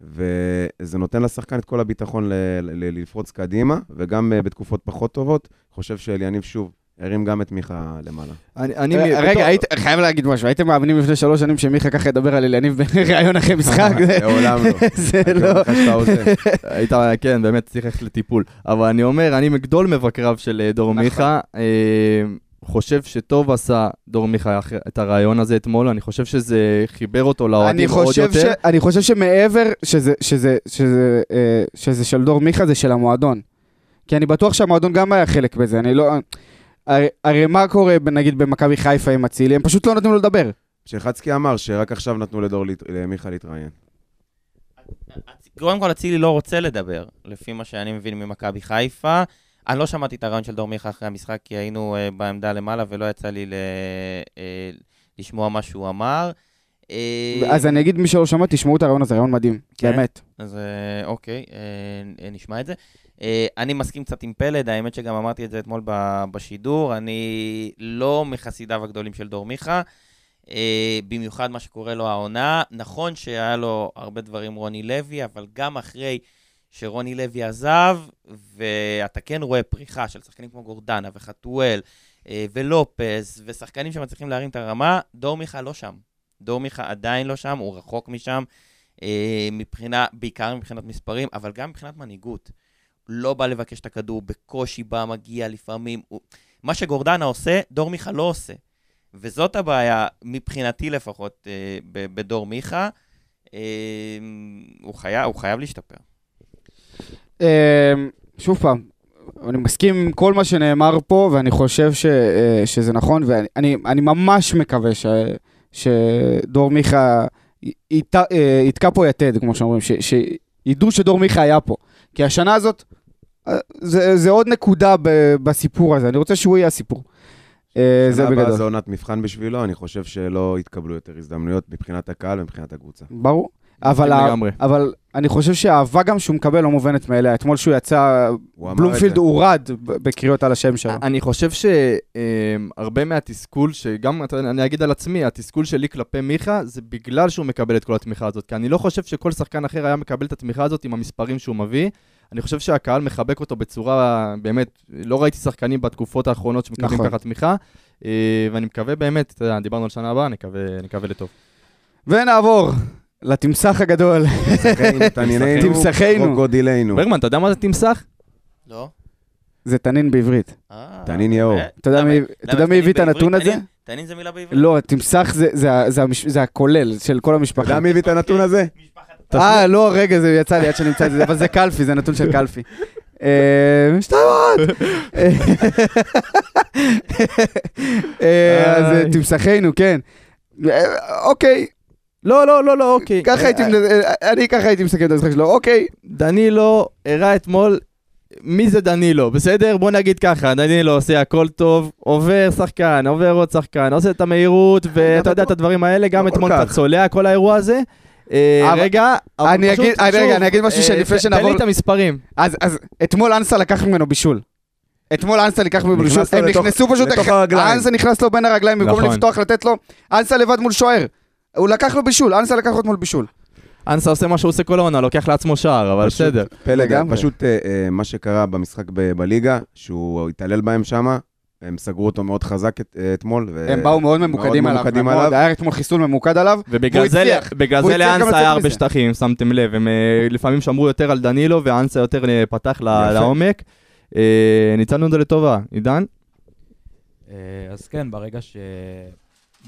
וזה נותן לשחקן את כל הביטחון ל- ל- לפרוץ קדימה, וגם אה, בתקופות פחות טובות, חושב שאליניב שוב הרים גם את מיכה למעלה. אני, אני, רגע, בתור- רגע, היית- חייב להגיד משהו, הייתם מאמינים לפני שלוש שנים שמיכה ככה ידבר על אליניב בראיון אחרי משחק? זה- לעולם לא. זה לא... היית, כן, באמת צריך ללכת לטיפול. אבל אני אומר, אני מגדול מבקריו של אה, דור נכון. מיכה. חושב שטוב עשה דור מיכה אחרי- את הרעיון הזה אתמול, אני חושב שזה חיבר אותו אני לאוהדים עוד חושב, ש... יותר. אני חושב שמעבר שזה, שזה, שזה, אה, שזה של דור מיכה, זה של המועדון. כי אני בטוח שהמועדון גם היה חלק בזה, אני לא... הרי, הרי מה קורה, ב- נגיד, במכבי חיפה עם אצילי? הם פשוט לא נותנים לו לדבר. שחצקי אמר שרק עכשיו נתנו לדור למיכה להתראיין. קודם כל, אצילי לא רוצה לדבר, לפי מה שאני מבין ממכבי חיפה. אני לא שמעתי את הרעיון של דור מיכה אחרי המשחק, כי היינו uh, בעמדה למעלה ולא יצא לי ל, uh, לשמוע מה שהוא אמר. אה, אז אני אגיד, מי שלא שמע, תשמעו את הרעיון הזה, רעיון מדהים. כן. באמת. אז אוקיי, אה, אה, נשמע את זה. אה, אני מסכים קצת עם פלד, האמת שגם אמרתי את זה אתמול בשידור, אני לא מחסידיו הגדולים של דור מיכה, אה, במיוחד מה שקורה לו העונה. נכון שהיה לו הרבה דברים רוני לוי, אבל גם אחרי שרוני לוי עזב, ואתה כן רואה פריחה של שחקנים כמו גורדנה וחתואל אה, ולופס, ושחקנים שמצליחים להרים את הרמה, דור מיכה לא שם. דור מיכה עדיין לא שם, הוא רחוק משם. אה, מבחינה, בעיקר מבחינת מספרים, אבל גם מבחינת מנהיגות. לא בא לבקש את הכדור, בקושי בא, מגיע לפעמים. הוא... מה שגורדנה עושה, דור מיכה לא עושה. וזאת הבעיה, מבחינתי לפחות, אה, בדור מיכה. הוא, חייב, הוא חייב להשתפר. אה, שוב פעם, אני מסכים עם כל מה שנאמר פה, ואני חושב ש, אה, שזה נכון, ואני אני, ממש מקווה ש, שדור מיכה ית- אה, יתקע פה יתד, כמו שאומרים, ש, שידעו שדור מיכה היה פה. כי השנה הזאת, אה, זה, זה עוד נקודה ב, בסיפור הזה, אני רוצה שהוא יהיה הסיפור. זה שנה הבאה בגדול. זו עונת מבחן בשבילו, אני חושב שלא יתקבלו יותר הזדמנויות מבחינת הקהל ומבחינת הקבוצה. ברור. אבל, ה-. אבל אני חושב שהאהבה גם שהוא מקבל לא מובנת מאליה. אתמול שהוא יצא, הוא בלומפילד. הורד בקריאות על השם שלו. אני חושב שהרבה מהתסכול, שגם אני אגיד על עצמי, התסכול שלי כלפי מיכה, זה בגלל שהוא מקבל את כל התמיכה הזאת. כי אני לא חושב שכל שחקן אחר היה מקבל את התמיכה הזאת עם המספרים שהוא מביא. אני חושב שהקהל מחבק אותו בצורה, באמת, לא ראיתי שחקנים בתקופות האחרונות שמקבלים נכון. ככה תמיכה. אה, ואני מקווה באמת, דיברנו על שנה הבאה, נקווה נקווה לטוב. ונעבור לתמסך הגדול. תמסכנו. קרוקודילנו. ברגמן, אתה יודע מה זה תמסך? לא? זה תנין בעברית. אה, תנין יאור. באמת? אתה יודע מי- אתה הביא את הנתון? הזה? תנין- זה מילה בעברית? לא, תמסך זה- זה ה- זה המש- זה הכולל של כל אתה המשפחה. יודע מי הביא את הנתון הזה? אה, לא, רגע, זה יצא לי עד שנמצא את זה, אבל זה קלפי, זה נתון של קלפי. אה. אה, אז אה, תמסכנו, כן. אה, אוקיי, לא, לא, לא, לא, אוקיי. ככה הייתי, אה, אני ככה הייתי מסכם את המשחק שלו, אוקיי. דנילו הראה אתמול מי זה דנילו, בסדר? בוא נגיד ככה, דנילו עושה הכל טוב, עובר שחקן, עובר עוד שחקן, עושה את המהירות, ואתה יודע את הדברים האלה, גם לא אתמול. קצת צולע כל האירוע הזה. אה, רגע, אני אגיד- רגע, אני אגיד משהו אה, שלפני שנעבור- תן לי את המספרים. אז, אתמול אנסה לקח ממנו בישול. אתמול אנסה לקח ממנו בישול, הם נכנסו פשוט. אנסה נכנס לו בין הרגליים במקום נכון. לפתוח לתת לו, אנסה לבד מול שוער. הוא לקח לו בישול, אנסה לקח לו אתמול בישול. אנסה עושה מה שהוא עושה כל העונה, לוקח לעצמו שער, אבל פשוט- בסדר. פלג, לגמרי. פשוט אה, אה, מה שקרה במשחק ב- בליגה, שהוא התעלל בהם שמה, הם סגרו אותו מאוד חזק את- אה, אתמול. ו- הם באו מאוד ממוקדים עליו, ממוקדים מאוד, עליו. היה אתמול חיסול ממוקד עליו. והוא הצליח. בגלל זה גם לאנסה היה הרבה. שטחים, שמתם לב, הם לפעמים שמרו יותר על דנילו, ואנסה יותר פתח. לעומק. ניצלנו את זה לטובה. עידן? אז כן, ברגע ש...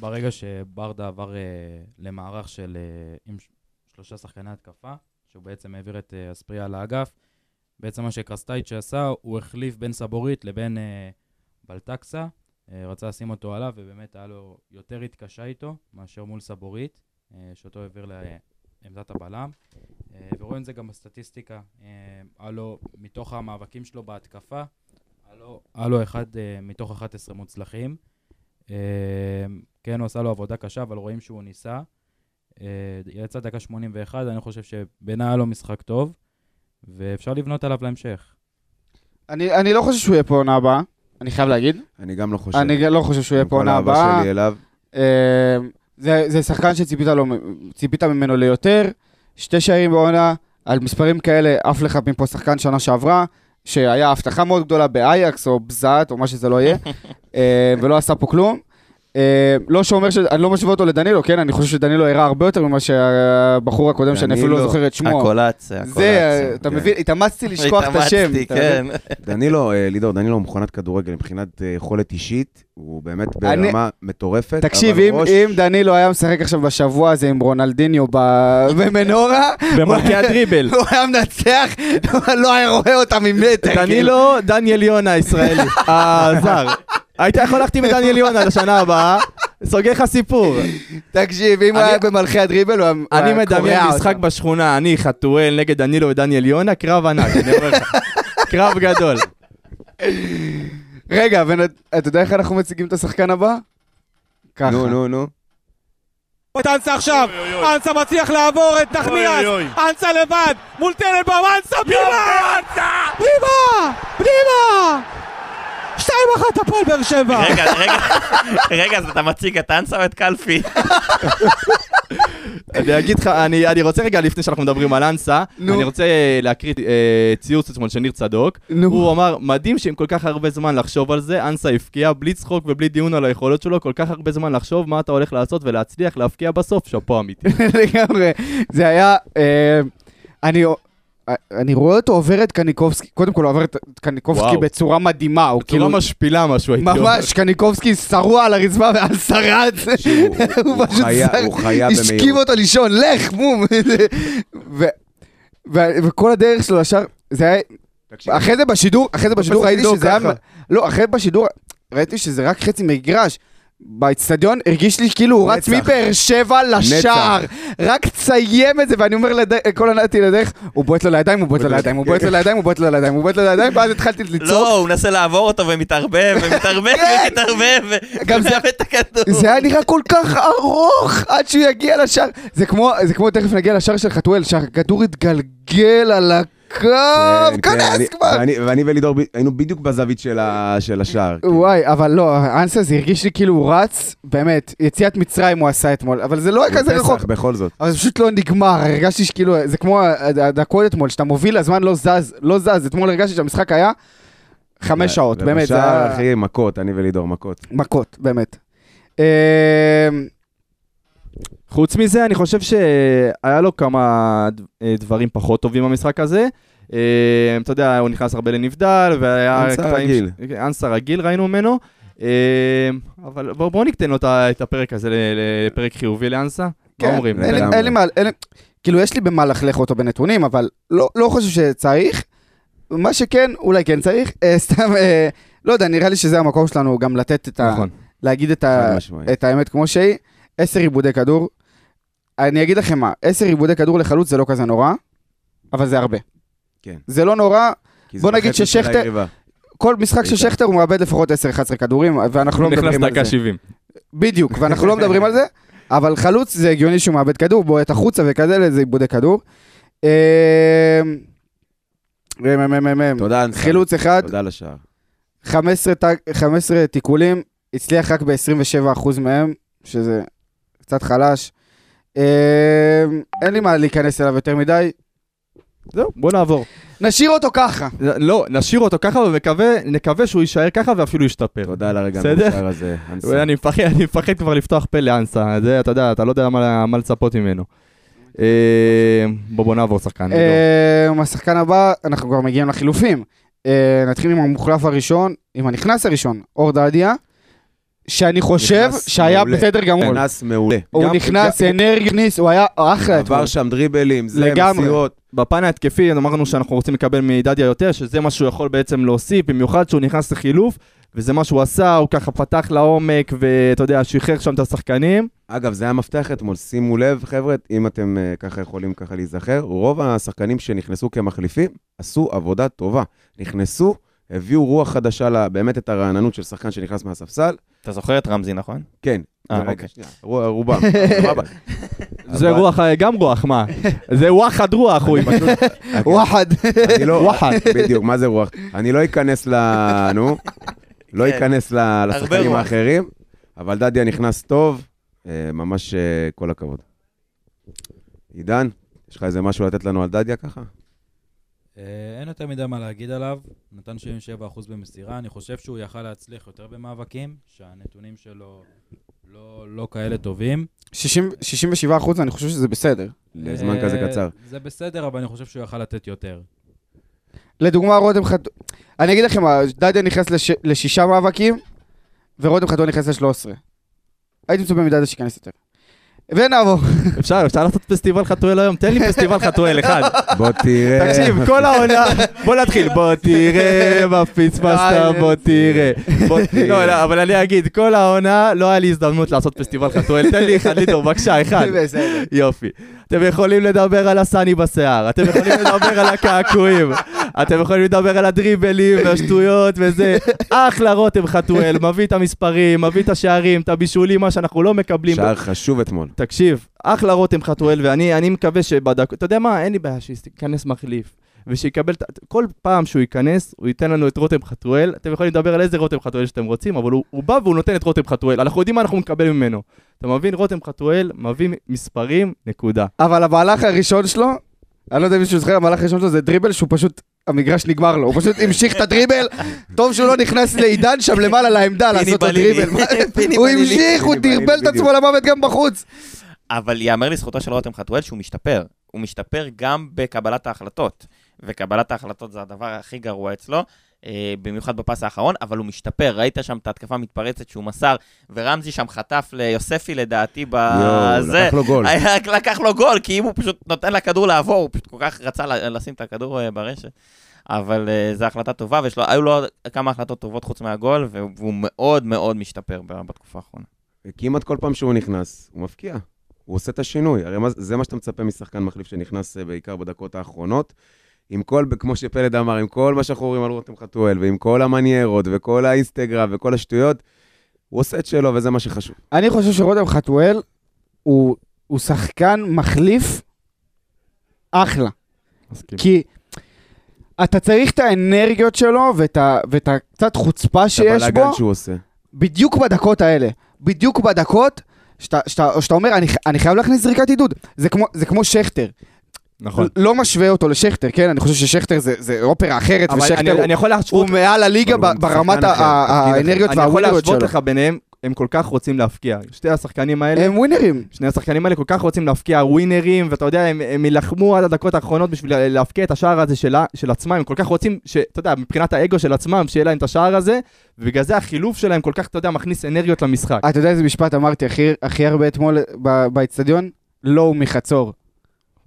ברגע שברדה עבר אה, למערך של... אה, עם שלושה שחקני התקפה, שהוא בעצם העביר את אה, אספריה לאגף, בעצם מה שקרסטייץ' עשה, הוא החליף בין סבורית לבין אה, בלטקסה. אה, רצה לשים אותו עליו, ובאמת היה לו יותר התקשה איתו מאשר מול סבורית, אה, שאותו העביר עמדת הבלם. אה, ורואים את זה גם בסטטיסטיקה. אה, היה לו, מתוך המאבקים שלו בהתקפה, היה לו- אחד אה, מתוך 11 מוצלחים. אה, כן, הוא עשה לו עבודה קשה, אבל רואים שהוא ניסה. אה, יצא דקה 81, אני חושב שבעיניי היה לו משחק טוב, ואפשר לבנות עליו להמשך. אני אני לא חושב שהוא יהיה פה עונה הבאה, אני חייב להגיד. אני גם לא חושב. אני לא חושב שהוא יהיה פה כל עונה האהבה הבאה. שלי אליו. אה, זה, זה שחקן שציפית לו, ממנו ליותר, שתי שערים בעונה, על מספרים כאלה עף לך מפה שחקן שנה שעברה, שהיה הבטחה מאוד גדולה באייקס או בזעת או מה שזה לא יהיה, אה, ולא עשה פה כלום. אה, לא שאומר ש... אני לא משווה אותו לדנילו, כן? אני חושב שדנילו הראה הרבה יותר ממה שהבחור הקודם, שאני אפילו לא זוכר את שמו. הקולציה, זה, אה, אתה כן. מבין? התאמצתי לשכוח את השם. התאמצתי? כן. דנילו, אה, לידור, דנילו הוא מכונת כדורגל מבחינת יכולת אישית, הוא באמת ברמה מטורפת. תקשיב, אם, דנילו היה משחק עכשיו בשבוע הזה עם רונלדיניו ב- במנורה, במלכי הדריבל. הוא היה מנצח, הוא לא היה רואה אותה ממטר. כאילו. דנילו, דניאל יונה הישראלי, הזר. היית יכול להחתים את דניאל יונה לשנה הבאה, סוגר לך סיפור. תקשיב, אם הוא היה במלכי הדריבל, הוא היה הוא אני מדמיין קורע משחק. בשכונה, אני חתואל נגד דנילו ודניאל יונה, קרב ענק, אני אומר לך. קרב גדול. רגע, ואתה יודע איך אנחנו מציגים את השחקן הבא? ככה. נו, נו, נו. את אנסה עכשיו, אנסה מצליח לעבור את נחמיאס, אנסה לבד, מול טננבאום, אנסה פנימה! פנימה! פנימה! שתיים אחת הפועל באר שבע! רגע, רגע, רגע, אז אתה מציג את אנסה או את קלפי? אני אגיד לך, אני אני רוצה רגע, לפני שאנחנו מדברים על אנסה, נו. אני רוצה אה, להקריא אה, ציוץ אתמול של ניר צדוק. נו. הוא אמר, מדהים שעם כל כך הרבה זמן לחשוב על זה, אנסה הבקיע בלי צחוק ובלי דיון על היכולות שלו, כל כך הרבה זמן לחשוב מה אתה הולך לעשות ולהצליח להבקיע בסוף, שאפו אמיתי. לגמרי. זה היה... אה, אני... אני רואה אותו עובר את קניקובסקי, קודם כל הוא עובר את קניקובסקי וואו. בצורה מדהימה, הוא בצורה כאילו... משפילה משהו, הייתי אומר. ממש, קניקובסקי שרוע על הרצפה ועל שרד. הוא- פשוט שר- השכיב. אותו לישון, לך, מום. ו- ו- וכל הדרך שלו לשער, זה היה... תקשיב, אחרי זה בשידור, אחרי זה בשידור ראיתי שזה היה... לא, אחרי בשידור ראיתי שזה רק חצי מגרש. באצטדיון הרגיש לי כאילו הוא רץ. מבאר שבע לשער. רק תסיים את זה, ואני אומר לכל הנעתי לדרך, הוא בועט לו לידיים, הוא בועט לו לידיים, הוא בועט לו לידיים, הוא בועט לו לידיים, הוא בועט לו לידיים, ואז התחלתי לצעוק. לא, הוא מנסה לעבור אותו ומתערבב, ומתערבב, ומתערבב, גם זה- את הכדור. זה היה נראה כל כך ארוך עד שהוא יגיע לשער. זה כמו, תכף נגיע לשער של חתואל, שהכדור התגלגל על הקו, כן, כן, אני- כנס כבר. ואני- ולידור היינו בדיוק בזווית של השער. וואי, אבל לא, אנסה זה הרגיש לי כאילו הוא רץ, באמת, יציאת מצרים הוא עשה אתמול, אבל זה לא היה כזה רחוק. בכל זאת. אבל זה פשוט לא נגמר, הרגשתי שכאילו, זה כמו הדקות אתמול, שאתה מוביל, הזמן לא זז, לא זז, אתמול הרגשתי שהמשחק היה חמש שעות, באמת, היה אחי, מכות, אני ולידור מכות. מכות, באמת. אה, חוץ מזה, אני חושב שהיה לו כמה אה, דברים פחות טובים במשחק הזה. אה, אתה יודע, הוא נכנס הרבה לנבדל, והיה... אנסה רגיל. ש- אנסה רגיל ראינו ממנו. אה, אבל בואו בוא ניתן לו את הפרק הזה לפרק חיובי לאנסה. מה כן, אומרים? אין לי- לגמרי. אין לי מה, כאילו יש לי במה לחלך אותו בנתונים, אבל לא לא חושב שצריך. מה שכן, אולי כן צריך, אה, סתם, אה, לא יודע, נראה לי שזה המקום שלנו גם לתת את ה... נכון. להגיד את, ה... את האמת כמו שהיא. עשר עיבודי כדור. אני אגיד לכם מה, עשר עיבודי כדור לחלוץ זה לא כזה נורא, אבל זה הרבה. כן. זה לא נורא, כי זה בוא נגיד ששכטר-. כל משחק של. שכטר הוא מאבד לפחות 10-11 כדורים, ואנחנו לא הוא נכנס מדברים על דקה זה. 70. בדיוק, ואנחנו לא מדברים על זה, אבל חלוץ זה הגיוני שהוא מאבד כדור, בועט החוצה וכאלה, זה עיבודי כדור. אה, מ- מ- מ- מ- תודה, אנסה. חילוץ אחד, תודה על השער. 15 טק- 15 תיקולים, הצליח רק ב-27% מהם, שזה קצת חלש. אין לי מה להיכנס אליו יותר מדי, זהו, בוא נעבור. נשאיר אותו ככה. לא, נשאיר אותו ככה ונקווה שהוא יישאר ככה ואפילו ישתפר. תודה על הרגע בסדר? המאוחר הזה, אנסה. אני מפחד, אני מפחד כבר לפתוח פה לאנסה, זה, אתה יודע, אתה לא יודע מה, מה לצפות ממנו. אה, בוא בוא נעבור שחקן. אה, השחקן הבא, אנחנו כבר מגיעים לחילופים. אה, נתחיל עם המוחלף הראשון, עם הנכנס הראשון, אור דדיה, שאני חושב שהיה מעולה. בסדר גמור. נכנס מעולה. הוא גם- נכנס, אנרגיה, הכניס, הוא היה אחלה. עבר שם דריבלים, זה לגמרי. מסירות. בפן ההתקפי אמרנו שאנחנו רוצים לקבל מדדיה יותר, שזה מה שהוא יכול בעצם להוסיף, במיוחד שהוא נכנס לחילוף, וזה מה שהוא עשה, הוא ככה פתח לעומק, ואתה יודע, שחרר שם את השחקנים. אגב, זה היה מפתח אתמול, שימו לב, חבר'ה, אם אתם אה, ככה יכולים ככה להיזכר, רוב השחקנים שנכנסו כמחליפים עשו עבודה טובה. נכנסו, הביאו רוח חדשה, ל- באמת את הרעננות של שחקן שנכנס מהספסל. אתה זוכר את רמזי, נכון? כן, אה, אוקיי. רובם. זה רוח, גם רוח, מה? זה וואחד רוח, הוא. וואחד. לא, וואחד. בדיוק, מה זה רוח? אני לא אכנס ל... נו, לא כן. אכנס לשחקנים. האחרים, אבל דדיה נכנס טוב, אה, ממש אה, כל הכבוד. עידן, יש לך איזה משהו לתת לנו על דדיה ככה? אה, אין יותר מדי מה להגיד עליו, נתן 77% במסירה, אני חושב שהוא יכל להצליח יותר במאבקים, שהנתונים שלו לא, לא כאלה טובים. 60 67 אחוז, אני חושב שזה בסדר. לזמן אה, כזה קצר. זה בסדר, אבל אני חושב שהוא יכל לתת יותר. לדוגמה, רותם חתואל, אני אגיד לכם, מה, דדיה נכנס לש... לשישה מאבקים, ורותם חתואל נכנס ל-13. הייתי מצפה מדדיה שייכנס יותר. ונעבור. אפשר, אפשר לעשות פסטיבל חתואל היום? תן לי פסטיבל חתואל אחד. בוא תראה. תקשיב, כל העונה, בוא נתחיל, בוא תראה מה פספסת, בוא תראה. בוא- לא, לא, אבל אני אגיד, כל העונה לא היה לי הזדמנות לעשות פסטיבל חתואל, תן לי אחד ליטור, בבקשה, אחד. בסדר. יופי. אתם יכולים לדבר על הסני בשיער, אתם יכולים לדבר על הקעקועים, אתם יכולים לדבר על הדריבלים והשטויות וזה. אחלה רותם חתואל, מביא את המספרים, מביא את השערים, את הבישולים, מה שאנחנו לא מקבלים. שער חשוב אתמול. תקשיב, אחלה רותם חתואל, ואני אני מקווה שבדק... אתה יודע מה, אין לי בעיה שייכנס מחליף. ושיקבל, כל פעם שהוא ייכנס, הוא ייתן לנו את רותם חתואל. אתם יכולים לדבר על איזה רותם חתואל שאתם רוצים, אבל הוא, הוא בא והוא נותן את רותם חתואל. אנחנו יודעים מה אנחנו נקבל ממנו. אתה מבין? רותם חתואל מביא מספרים, נקודה. אבל המהלך הראשון שלו, אני לא יודע אם מישהו זוכר, המהלך הראשון שלו זה דריבל שהוא פשוט, המגרש נגמר לו, הוא פשוט המשיך את הדריבל, טוב שהוא לא נכנס לעידן שם למעלה לעמדה לעשות את. הדריבל. הוא. המשיך, הוא דרבל את עצמו למוות גם בחוץ. אבל ייאמר לזכותו של רותם חתואל שהוא משתפר. הוא משתפר גם בקבלת ההחלטות. וקבלת ההחלטות זה הדבר הכי גרוע אצלו, במיוחד בפס האחרון, אבל הוא משתפר. ראית שם את ההתקפה המתפרצת שהוא מסר, ורמזי שם חטף ליוספי לדעתי בזה. לקח לו גול. לקח לו גול, כי אם הוא פשוט נותן לכדור לעבור, הוא פשוט כל כך רצה לשים את הכדור אה, ברשת. אבל אה, זו החלטה טובה, והיו לו כמה החלטות טובות חוץ מהגול, והוא מאוד מאוד משתפר בתקופה האחרונה. וכמעט כל פעם שהוא נכנס, הוא מפקיע. הוא עושה את השינוי. הרי מה- זה מה שאתה מצפה משחקן מחליף שנכנס אה, בעיקר בדקות האחרונות. עם כל, כמו שפלד אמר, עם כל מה שאנחנו רואים על רותם חתואל, ועם כל המניירות, וכל האינסטגרם, וכל השטויות, הוא עושה את שלו, וזה מה שחשוב. אני חושב שרותם חתואל הוא הוא שחקן מחליף אחלה. מסכים. כי אתה צריך את האנרגיות שלו ואת ה- ואת הקצת חוצפה את שיש בו. הבלאגן שהוא עושה. בדיוק בדקות האלה, בדיוק בדקות שאתה, שאתה, שאתה אומר, אני, אני חייב להכניס זריקת עידוד. זה כמו, זה כמו שכטר. נכון. לא משווה אותו לשכטר, כן? אני חושב ששכטר זה, זה אופרה אחרת, ושכטר אני, הוא, אני יכול להשוות, הוא מעל הליגה ברמת שחקן אחר, ה- ה- תפקיד אחר. האנרגיות אני יכול והווינריות שלו. להשוות לך ביניהם, הם כל כך רוצים להפקיע. שתי השחקנים האלה, הם ווינרים. שני השחקנים האלה כל כך רוצים להפקיע ווינרים, ואתה יודע, הם, הם יילחמו עד הדקות האחרונות בשביל להפקיע את השער הזה של, של עצמם, הם כל כך רוצים, שאתה יודע, מבחינת האגו של עצמם, שיהיה להם את השער הזה, ובגלל זה החילוף שלהם כל כך, אתה יודע, מכניס אנרגיות למשחק. אתה יודע איזה משפט אמרתי הכי, הכי הרבה אתמול ב- באצטדיון? לא, הוא מחצור.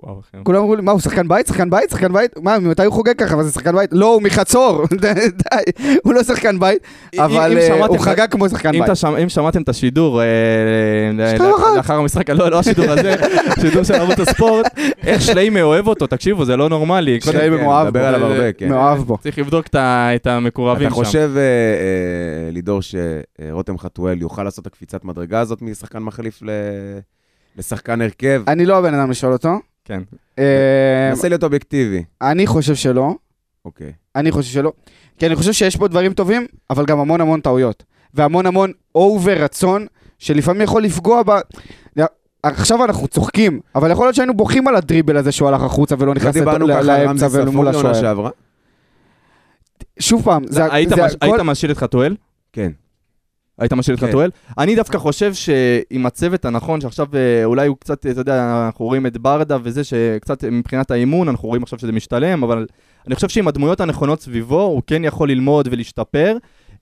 וואו, אחי. כולם אמרו לי, מה, הוא שחקן בית? שחקן בית? שחקן בית? מה, ממתי הוא חוגג ככה? אבל זה שחקן בית? לא, הוא מחצור. די, הוא לא שחקן בית, אבל אם אה, הוא חגג כמו שחקן בית. אתה אם שמעתם את השידור, אה. לאחר המשחק, לא, לא השידור הזה, שידור של ערוץ הספורט, איך שליימה אוהב אותו, תקשיבו, זה לא נורמלי. שליימה כן, מאוהב מדבר בו. עליו הרבה, כן. מאוהב בו. צריך לבדוק את המקורבים אתה שם. חושב, אה, לידור, שרותם חתואל יוכל לעשות את הקפיצת מדרגה הזאת משחקן מחליף ל- לשחקן הרכב? אני לא הבן אדם לשאול אותו. כן. אה, נסה להיות אובייקטיבי. אני חושב שלא. אוקיי. אני חושב שלא. כי אני חושב שיש פה דברים טובים, אבל גם המון המון טעויות. והמון המון אובר רצון, שלפעמים יכול לפגוע ב... עכשיו אנחנו צוחקים, אבל יכול להיות שהיינו בוכים על הדריבל הזה שהוא הלך החוצה ולא לא נכנס לאמצע ומול השוער. שוב פעם, זה, היית משאיר את חתואל? כן. היית משאיר את כן. חתואל? אני דווקא חושב שעם הצוות הנכון, שעכשיו אה, אולי הוא קצת, אתה יודע, אנחנו רואים את ברדה וזה, שקצת מבחינת האימון, אנחנו רואים עכשיו שזה משתלם, אבל אני חושב שעם הדמויות הנכונות סביבו, הוא כן יכול ללמוד ולהשתפר.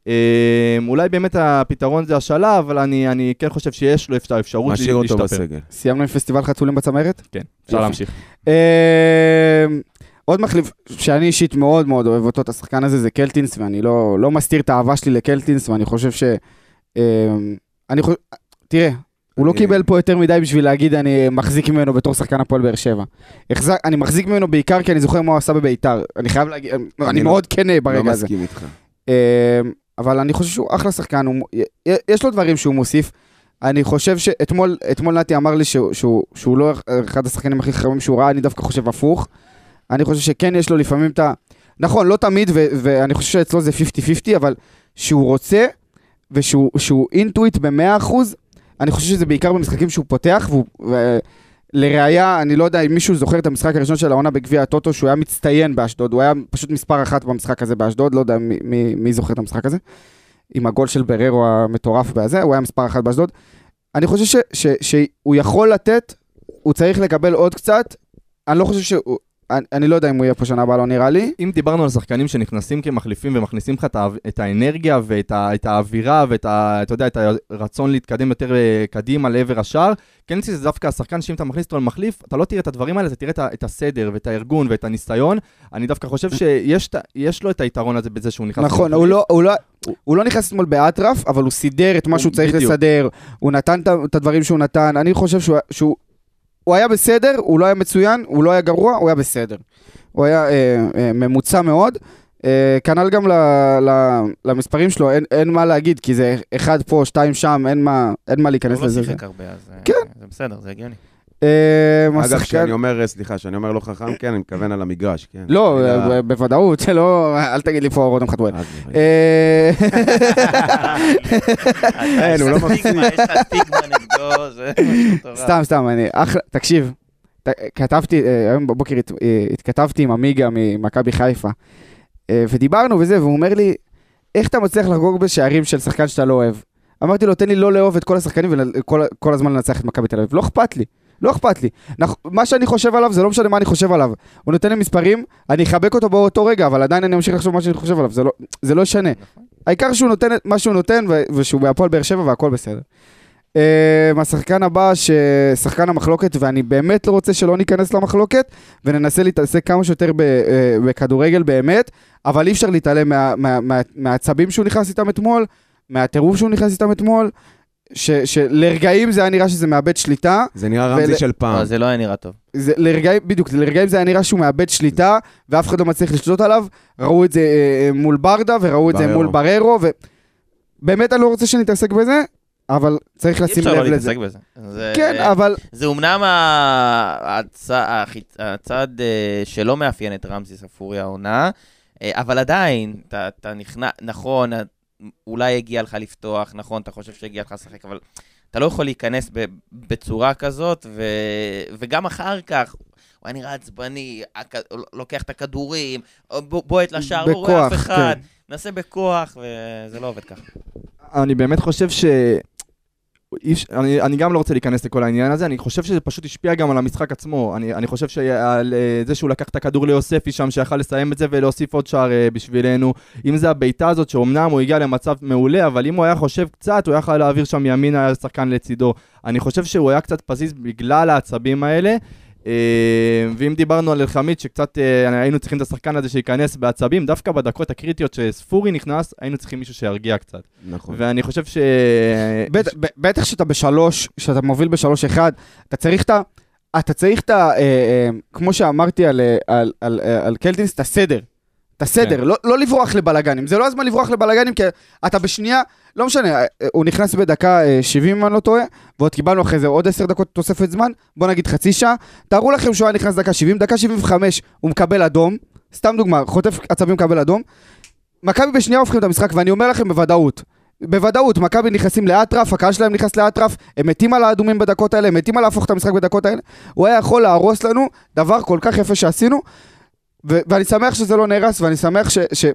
אה, אולי באמת הפתרון זה השאלה, אבל אני, אני כן חושב שיש לו את האפשרות משאיר אותו להשתפר. בסגל. סיימנו עם פסטיבל חתולים בצמרת? כן, אפשר. להמשיך. אה, עוד מחליף שאני אישית מאוד מאוד אוהב אותו, את השחקן הזה, זה קלטינס, ואני לא, לא מסתיר את האהבה שלי לקלטינס, ואני חושב ש... אה, אני חושב... תראה, הוא לא אני- קיבל פה יותר מדי בשביל להגיד אני מחזיק ממנו בתור שחקן הפועל באר שבע. אני מחזיק ממנו בעיקר כי אני זוכר מה הוא עשה בביתר. אני חייב להגיד, אני לא- מאוד כנה לא ברגע הזה. מסכים איתך. אמ, אבל אני חושב שהוא אחלה שחקן, יש לו דברים שהוא מוסיף. אני חושב שאתמול אתמול נתי אמר לי שהוא, לא אחד השחקנים הכי חכמים שהוא ראה, אני דווקא חושב הפוך. אני חושב שכן יש לו לפעמים את ה... נכון, לא תמיד, ואני חושב שאצלו זה 50-50, אבל שהוא רוצה, ושהוא שהוא אינטואיט ב-100%, אני חושב שזה בעיקר במשחקים שהוא פותח, והוא... ו- לראיה, אני לא יודע אם מישהו זוכר את המשחק הראשון של העונה בגביע הטוטו, שהוא היה מצטיין באשדוד, הוא היה פשוט מספר אחת במשחק הזה באשדוד, לא יודע מי, מי, מי זוכר את המשחק הזה, עם הגול של בררו המטורף בזה, הוא היה מספר אחת באשדוד. אני חושב ש, ש, שהוא יכול לתת, הוא צריך לקבל עוד קצת, אני לא חושב שהוא, אני, אני לא יודע אם הוא יהיה פה שנה הבאה, לא נראה לי. אם דיברנו על שחקנים שנכנסים כמחליפים ומכניסים לך את האנרגיה ואת ה- את האווירה ואת ה- אתה יודע, את הרצון להתקדם יותר אה, קדימה לעבר השער, כן שזה דווקא השחקן שאם אתה מכניס אותו למחליף, אתה לא תראה את הדברים האלה, אתה תראה את את הסדר ואת הארגון ואת הניסיון. אני דווקא חושב שיש לו את היתרון הזה בזה שהוא נכנס נכון. הוא לא, הוא, לא, הוא לא נכנס אתמול באטרף, אבל הוא סידר את מה שהוא צריך בדיוק. לסדר, הוא נתן את הדברים שהוא נתן, אני חושב שהוא, שהוא הוא היה בסדר, הוא לא היה מצוין, הוא לא היה גרוע, הוא היה בסדר. הוא היה אה, אה, ממוצע מאוד. אה, כנ"ל גם ל, ל, למספרים שלו, אין, אין מה להגיד, כי זה אחד פה, שתיים שם, אין מה, אין מה להיכנס הוא לא לזה. שיחק הרבה, אז אה, כן. זה בסדר, זה הגיוני. אה, אגב, כשאני אומר, אה, סליחה, כשאני אומר לא חכם, כן, אני מתכוון על המגרש, כן. לא, אה, בוודאות, זה לא, אל תגיד לי פה רותם חתואל. אין, הוא לא מפסיק. יש לך סטיגמה נגדו, זה משהו מטורף. סתם, סתם, אני אחלה, תקשיב, כתבתי, היום בבוקר הת- התכתבתי עם עמיגה ממכבי חיפה, ודיברנו וזה, והוא אומר לי, איך אתה מצליח לחגוג בשערים של שחקן שאתה לא אוהב? אמרתי לו, תן לי לא לאהוב את כל השחקנים וכל הזמן לנצח את מכבי תל אביב. לא אכפת לי, לא אכפת לי. נכ- מה שאני חושב עליו, זה לא משנה מה אני חושב עליו. הוא נותן לי מספרים, אני אחבק אותו באותו רגע, אבל עדיין אני אמשיך לחשוב מה שאני חושב עליו, זה לא, זה לא ישנה. העיקר שהוא נותן את מה שהוא נותן, ו- ושהוא בהפועל באר שבע והכל בסדר. Uh, השחקן הבא, ששחקן המחלוקת, ואני באמת לא רוצה שלא ניכנס למחלוקת, וננסה להתעסק כמה שיותר ב, uh, בכדורגל באמת, אבל אי אפשר להתעלם מה, מה, מה, מהעצבים שהוא נכנס איתם אתמול, מהטירוף שהוא נכנס איתם אתמול, ש, שלרגעים זה היה נראה שזה מאבד שליטה, זה נראה רמזי ול- של פעם. לא, זה לא היה נראה טוב. זה, לרגעים, בדיוק, לרגעים זה היה נראה שהוא מאבד שליטה, ואף אחד לא מצליח לשלוט עליו. ראו את זה אה, מול ברדה, וראו את זה בררו. מול בררו, ובאמת אני לא רוצה שנתעסק בזה, אבל צריך אי לשים אפשר לא לב לזה. להתעסק בזה. זה- כן, אבל זה אומנם ה- הצ- החיצ- הצד אה, שלא מאפיין את רמזי ספורי העונה, אה, אבל עדיין, אתה נכנע, נכון, אה, אולי הגיע לך לפתוח, נכון, אתה חושב שהגיע לך לשחק, אבל אתה לא יכול להיכנס בצורה כזאת, ו- וגם אחר כך, הוא היה נראה עצבני, הכ- לוקח את הכדורים, בועט לשער, לא רואה אף בכוח, אחד, כן. מנסה בכוח, וזה לא עובד ככה. אני באמת חושב ש... אי אפשר- אני, אני גם לא רוצה להיכנס לכל העניין הזה, אני חושב שזה פשוט השפיע גם על המשחק עצמו. אני, אני חושב שעל אה, זה שהוא לקח את הכדור ליוספי שם, שיכל לסיים את זה ולהוסיף עוד שער אה, בשבילנו. אם זה הבעיטה הזאת, שאומנם הוא הגיע למצב מעולה, אבל אם הוא היה חושב קצת, הוא יכל להעביר שם ימינה, היה שחקן לצידו. אני חושב שהוא היה קצת פזיז בגלל העצבים האלה. אה, ואם דיברנו על אלחמיד, שקצת אה, היינו צריכים את השחקן הזה שייכנס בעצבים, דווקא בדקות הקריטיות שספורי נכנס, היינו צריכים מישהו שירגיע קצת. נכון. ואני חושב ש... בטח- שאתה בשלוש, שאתה מוביל בשלוש אחד, אתה צריך את ה... אתה צריך את ה... אה, כמו שאמרתי על קלטינס, את הסדר. את הסדר, כן. לא, לא לברוח לבלגנים. זה לא הזמן לברוח לבלגנים, כי אתה בשנייה, לא משנה, אה, אה, הוא נכנס בדקה אה, 70 אם אני לא טועה, ועוד קיבלנו אחרי זה עוד 10 דקות תוספת זמן, בוא נגיד חצי שעה. תארו לכם שהוא היה נכנס דקה 70, דקה 75 הוא מקבל אדום, סתם דוגמה, חוטף עצבים מקבל אדום. מכבי בשנייה הופכים את המשחק, ואני אומר לכם בוודאות, בוודאות, מכבי נכנסים לאטרף, הקהל שלהם נכנס לאטרף, הם מתים על האדומים בדקות האלה, הם מתים על להפוך את המשחק בדקות האלה. הוא היה יכול להרוס לנו דבר כל כך יפה שעשינו, ו- ואני שמח שזה לא נהרס, ואני שמח ש... ש-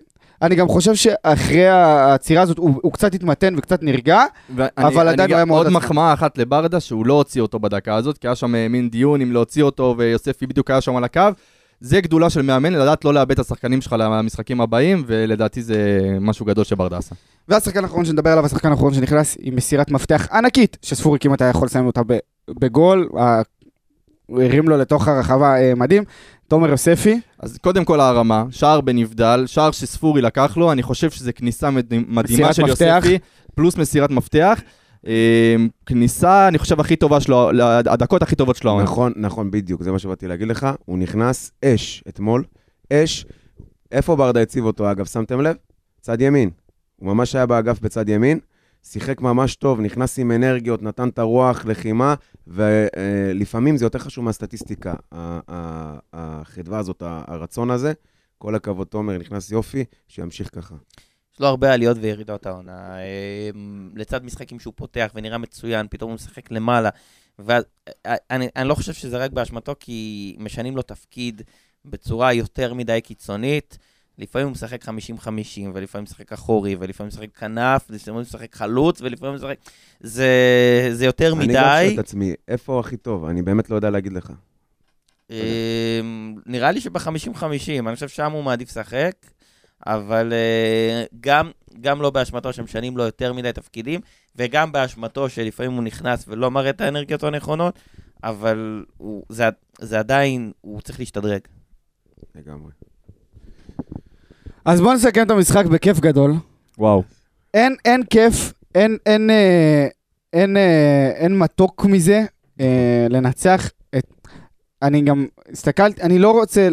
אני גם חושב שאחרי העצירה הזאת הוא, הוא קצת התמתן וקצת נרגע, ואני- אבל עדיין הוא היה מאוד עוד עצבני. מחמאה אחת לברדה, שהוא לא הוציא אותו בדקה הזאת, כי היה שם אה, מין דיון אם להוציא אותו, ויוספי בדיוק היה שם על הקו. זה גדולה של מאמן, לדעת לא לאבד את השחקנים שלך למשחקים הבאים, ולדעתי זה משהו גדול שברדה עשה. והשחקן האחרון שנדבר עליו, השחקן האחרון שנכנס עם מסירת מפתח ענקית, שספורי כמעט היה יכול לסיים אותה בגול, הרים לו לתוך הרחבה אה, מדהים, תומר יוספי, אז קודם כל הרמה, שער בנבדל, שער שספורי לקח לו, אני חושב שזה כניסה מד- מדהימה של מפתח. יוספי, פלוס מסירת מפתח. אה, כניסה, אני חושב, הכי טובה שלו, הדקות הכי טובות שלו. העונה. נכון, נכון, בדיוק, זה מה שבאתי להגיד לך. הוא נכנס אש אתמול, אש. איפה ברדה הציב אותו, אגב, שמתם לב? צד ימין. הוא ממש היה באגף בצד ימין, שיחק ממש טוב, נכנס עם אנרגיות, נתן את הרוח, לחימה, ולפעמים זה יותר חשוב מהסטטיסטיקה, החדווה הזאת, הרצון הזה. כל הכבוד, תומר, נכנס יופי, שימשיך ככה. יש לו הרבה עליות וירידות העונה. אמ, לצד משחקים שהוא פותח ונראה מצוין, פתאום הוא משחק למעלה. ואני אני לא חושב שזה רק באשמתו, כי משנים לו תפקיד בצורה יותר מדי קיצונית. לפעמים הוא משחק 50-50, ולפעמים משחק אחורי, ולפעמים משחק כנף, ולפעמים משחק חלוץ, ולפעמים משחק... זה, זה יותר אני גם מדי. שואל את עצמי, איפה הכי טוב? אני באמת לא יודע להגיד לך. אמ, נראה לי שב-50-50, אני חושב שם הוא מעדיף לשחק, אבל אה, גם, גם לא באשמתו שמשנים לו יותר מדי תפקידים, וגם באשמתו שלפעמים הוא נכנס ולא מראה את האנרגיות הנכונות, אבל הוא, זה, זה עדיין, הוא צריך להשתדרג. לגמרי. אז בואו נסכם את המשחק בכיף גדול. וואו. אין, אין כיף, אין, אין, אה, אין, אה, אין מתוק מזה אה, לנצח את... אני גם הסתכלתי, אני לא רוצה...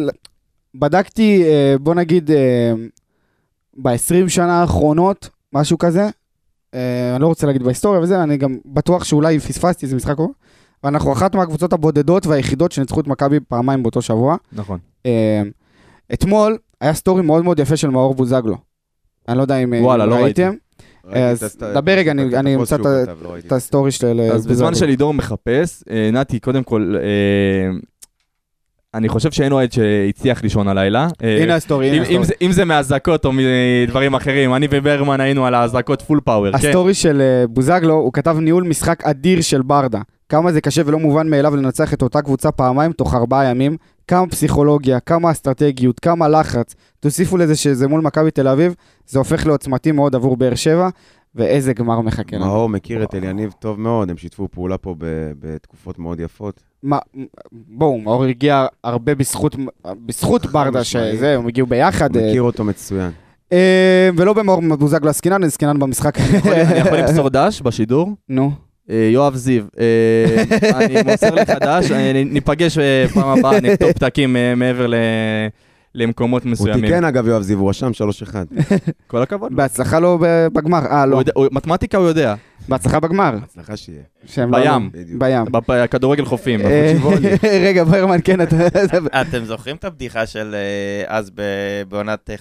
בדקתי, אה, בוא נגיד, אה, ב-20 שנה האחרונות, משהו כזה. אה, אני לא רוצה להגיד בהיסטוריה וזה, אני גם בטוח שאולי פספסתי איזה משחק. ואנחנו אחת מהקבוצות הבודדות והיחידות שניצחו את מכבי פעמיים באותו שבוע. נכון. אה, אתמול היה סטורי מאוד מאוד יפה של מאור בוזגלו. אני לא יודע אם אה, וואלה, לא ראיתם. ראיתי אז דבר רגע, אני- אמצא את לא. את הסטורי של אז בוזגלו. בזמן שלידור מחפש, אה, נתי, קודם כל, אה, אני חושב שאין אוהד שהצליח לישון הלילה. אה, הנה הסטורי, הנה הסטורי. אם זה מאזעקות או מדברים אחרים, אני וברמן היינו על האזעקות full power. כן. הסטורי של אה, בוזגלו, הוא כתב ניהול משחק אדיר של ברדה. כמה זה קשה ולא מובן מאליו לנצח את אותה קבוצה פעמיים תוך ארבעה ימים. כמה פסיכולוגיה, כמה אסטרטגיות, כמה לחץ. תוסיפו לזה שזה מול מכבי תל אביב, זה הופך לעוצמתי מאוד עבור באר שבע, ואיזה גמר מחכה לנו. מאור מכיר את אליניב טוב מאוד, הם שיתפו פעולה פה ב- בתקופות מאוד יפות. מה, בואו, מאור הגיע הרבה בזכות, בזכות ברדה. שזה, הם הגיעו ביחד. אה, מכיר אותו מצוין. אה, ולא במאור בוזגלו עסקינן, עסקינן במשחק. אני יכול למסור דש בשידור? נו. אה, יואב זיו, אה, אני מוסר לך דש, אה, ניפגש אה, פעם הבאה, נכתוב פתקים מעבר ל- למקומות הוא מסוימים. תיקן אגב, יואב זיו, הוא רשם 3-1. כל הכבוד. בהצלחה לו ב- בגמר. אה, הוא לא. הוא- מתמטיקה הוא יודע, בהצלחה בגמר. הצלחה שיהיה. לא- בים. בים. בכדורגל חופים. רגע, ברמן, כן, אתה... אתם זוכרים את הבדיחה של אז בעונת אה,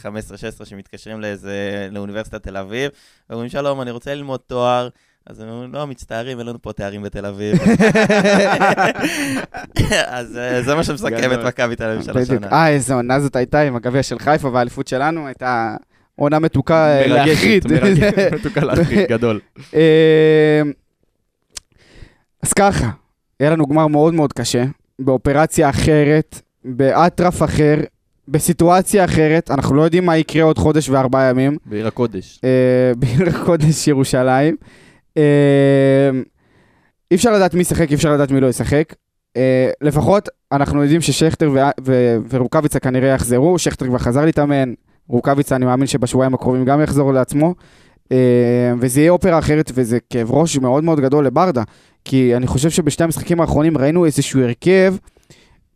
15-16 שמתקשרים לאיזה, לאוניברסיטת תל אביב, ואומרים שלום, אני רוצה ללמוד תואר. אז הם אומרים, לא, מצטערים, אין לנו פה תארים בתל אביב. אז אה, זה מה שמסכם את. מכבי תל אביב של. השנה. אה, איזה עונה זאת הייתה עם הגביע של חיפה והאליפות שלנו, הייתה עונה מתוקה אה, מרגשת, להחריד. מרגשת, מתוקה להחריד, גדול. אה, אז ככה, היה לנו גמר מאוד מאוד קשה, באופרציה אחרת, באטרף אחר, בסיטואציה אחרת, אנחנו לא יודעים מה יקרה עוד חודש וארבעה ימים. בעיר הקודש. אה, בעיר הקודש ירושלים. אה, אי אפשר לדעת מי ישחק, אי אפשר לדעת מי לא ישחק. אה, לפחות אנחנו יודעים ששכטר ו- ו- ורוקאביצה כנראה יחזרו, שכטר כבר חזר להתאמן, רוקאביצה אני מאמין שבשבועיים הקרובים גם יחזור לעצמו. אה, וזה יהיה אופרה אחרת וזה כאב ראש מאוד מאוד גדול לברדה, כי אני חושב שבשתי המשחקים האחרונים ראינו איזשהו הרכב,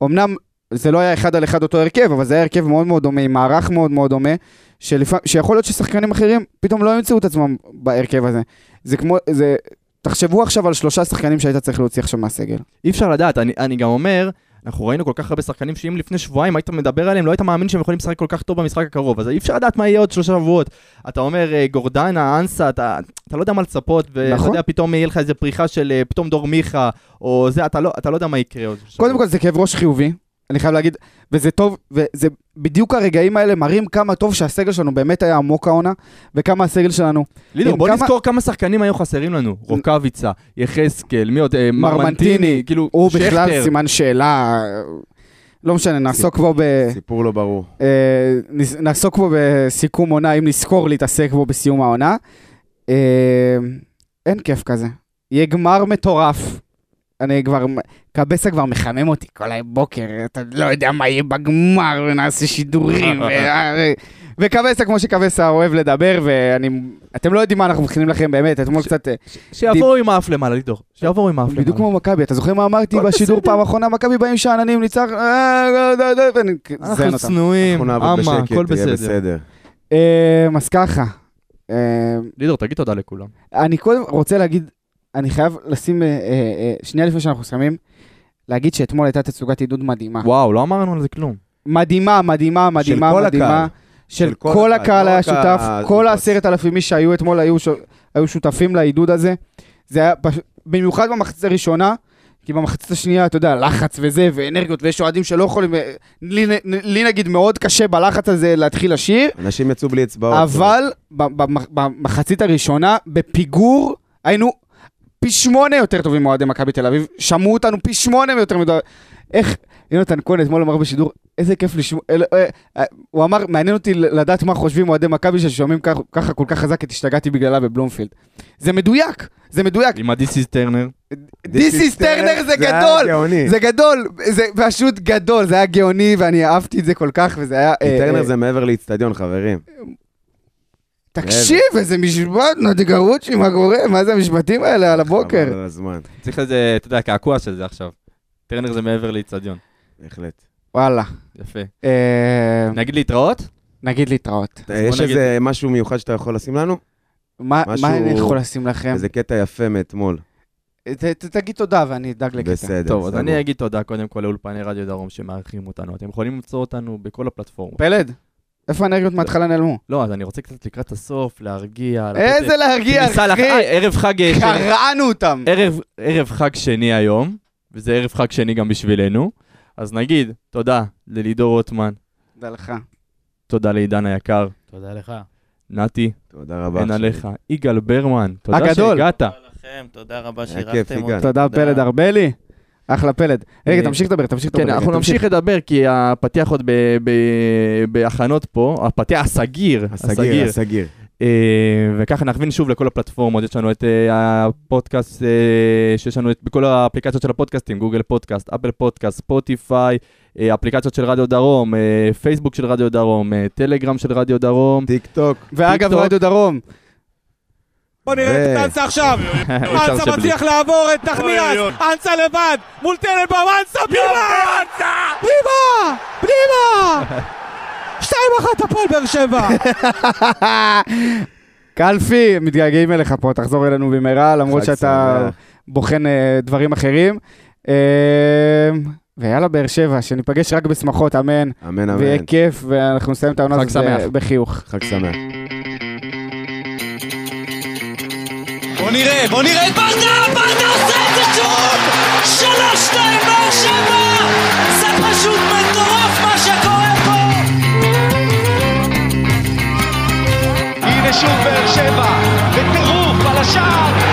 אמנם זה לא היה אחד על אחד אותו הרכב, אבל זה היה הרכב מאוד מאוד דומה, עם מערך מאוד מאוד דומה, שלפ... שיכול להיות ששחקנים אחרים פתאום לא ימצאו את עצמם בהרכב הזה. זה כמו, זה, תחשבו עכשיו על שלושה שחקנים שהיית צריך להוציא עכשיו מהסגל. אי אפשר לדעת, אני, אני גם אומר, אנחנו ראינו כל כך הרבה שחקנים שאם לפני שבועיים היית מדבר עליהם, לא היית מאמין שהם יכולים לשחק כל כך טוב במשחק הקרוב, אז אי אפשר לדעת מה יהיה עוד שלושה שבועות. אתה אומר, אה, גורדנה, אנסה, אתה, אתה לא יודע מה לצפות, ואתה נכון. יודע, פתאום יהיה לך איזה פריחה של אה, פתאום דור מיכה, או זה, אתה לא, אתה לא יודע מה יקרה עוד קודם. כל זה כאב ראש חיובי, אני חייב להגיד, וזה טוב, וזה בדיוק הרגעים האלה מראים כמה טוב שהסגל שלנו באמת היה עמוק העונה, וכמה הסגל שלנו, לידור, בוא כמה- נזכור כמה שחקנים היו חסרים לנו. רוקאביצה, יחזקאל, מי עוד? אה, מרמנטיני, מרמנטיני, כאילו, הוא בכלל שכטר. סימן שאלה, לא משנה, נעסוק בו ב... סיפור לא ברור. אה, נעסוק בו בסיכום עונה, אם נזכור להתעסק בו בסיום העונה. אה, אין כיף כזה. יהיה גמר מטורף. אני כבר, קבסה כבר מחמם אותי כל הבוקר, אתה לא יודע מה יהיה בגמר, ונעשה שידורים, ו- וקווסה, כמו שקווסה אוהב לדבר, ואני... אתם לא יודעים מה אנחנו מכינים לכם באמת, אתמול קצת... אה, שיבואו עם האף למעלה, לידור. שיבואו עם האף למעלה. בדיוק כמו מכבי, אתה זוכר מה אמרתי בשידור פעם אחרונה? מכבי באים שאננים, ניצח... אה, אה, אנחנו. צנועים, אמה, הכל בסדר. אז ככה, לידור, תגיד תודה לכולם. אני קודם רוצה להגיד, אני חייב לשים, אה, אה, אה, שנייה לפני שאנחנו שמים, להגיד שאתמול הייתה תצוגת עידוד מדהימה. וואו, לא אמרנו על זה כלום. מדהימה, מדהימה, מדהימה, כל מדהימה. הקהל. של של כל כל הקהל, לא היה שותף, כל. העשרת אלפים איש שהיו אתמול היו ש- היו שותפים לעידוד הזה. זה היה פש- במיוחד במחצית הראשונה, כי במחצית השנייה, אתה יודע, לחץ וזה, ואנרגיות, ויש אוהדים שלא יכולים... לי, לי נגיד מאוד קשה בלחץ הזה להתחיל לשיר, אנשים יצאו בלי אצבעות. אבל במחצית הראשונה, בפיגור, היינו פי שמונה יותר טובים מאוהדי מכבי תל אביב, שמעו אותנו פי שמונה יותר מדי... איך, יונתן כהן אתמול אמר בשידור, איזה כיף לשמוע, אל- אה, אה, הוא אמר, מעניין אותי לדעת מה חושבים אוהדי מכבי ששומעים ככה- כל כך חזק, כי השתגעתי בגללה בבלומפילד. זה מדויק, זה מדויק. עם ה-This is Turner. This is Turner זה גדול. זה גדול, זה פשוט גדול, זה היה גאוני ואני אהבתי את זה כל כך, וזה היה... אה, טרנר אה, זה מעבר לאיצטדיון, חברים. תקשיב, איזה משפט, נדגרוצ'י, מה קורה? מה זה המשפטים האלה על הבוקר? חבל על הזמן, צריך איזה, אתה יודע, קעקוע של זה עכשיו. טרנר זה מעבר לאיצטדיון. בהחלט. וואלה. יפה. אה, נגיד להתראות? נגיד להתראות. יש איזה משהו מיוחד שאתה יכול לשים לנו? מה אני יכול לשים לכם? איזה קטע יפה מאתמול. ת- ת- תגיד תודה ואני אדאג לקטע. בסדר. טוב, אז. אני אגיד תודה קודם כל לאולפני רדיו דרום שמארחים אותנו. אתם יכולים למצוא אותנו בכל הפלטפורמות. פלד, איפה האנרגיות מההתחלה נעלמו? לא, אז אני רוצה קצת לקראת הסוף, להרגיע. איזה להרגיע, אחי! אה, ערב חג... אה, קרענו אותם! ערב, חג שני היום, וזה ערב חג שני גם בשבילנו. אז נגיד, תודה ללידור רוטמן, תודה לך. תודה לעידן היקר, תודה לך. נתי, תודה רבה. אין. עליך, יגאל ברמן, תודה. שהגעת. תודה לכם, תודה רבה שאירחתם. אותי. תודה פלד ארבלי. אחלה פלד. רגע, אה, תמשיך לדבר, תמשיך לדבר. כן, אנחנו. נמשיך לדבר, כי הפתיח עוד בהכנות פה, הפתיח הסגיר, הסגיר, הסגיר. אה, וככה נכווין שוב לכל הפלטפורמות, יש לנו את אה, הפודקאסט, שיש לנו את, בכל האפליקציות של הפודקאסטים, גוגל פודקאסט, אפל פודקאסט, ספוטיפיי, אפליקציות של רדיו דרום, פייסבוק של רדיו דרום, טלגרם של רדיו דרום. טיק טוק. ואגב. רדיו דרום. בוא נראה את אנסה עכשיו. אנסה. מצליח לעבור את נחמיאס. אנסה לבד. מול טננבאום. אנסה פנימה! פנימה! פנימה! שתיים אחת הפועל באר שבע. קלפי, מתגעגעים אליך פה, תחזור אלינו במהרה, למרות שאתה. בוחן אה, דברים אחרים. אה, ויאללה, באר שבע, שניפגש רק בשמחות, אמן. אמן, ויהיה אמן. כיף, ואנחנו נסיים את העונה הזאת. בחיוך. חג שמח. נראה, בוא נראה ברדה, ברדה עושה את זה שוב! שלוש, שתיים, באר שבע! זה פשוט מטורף מה שקורה פה! הנה שוב באר שבע, בטירוף על השער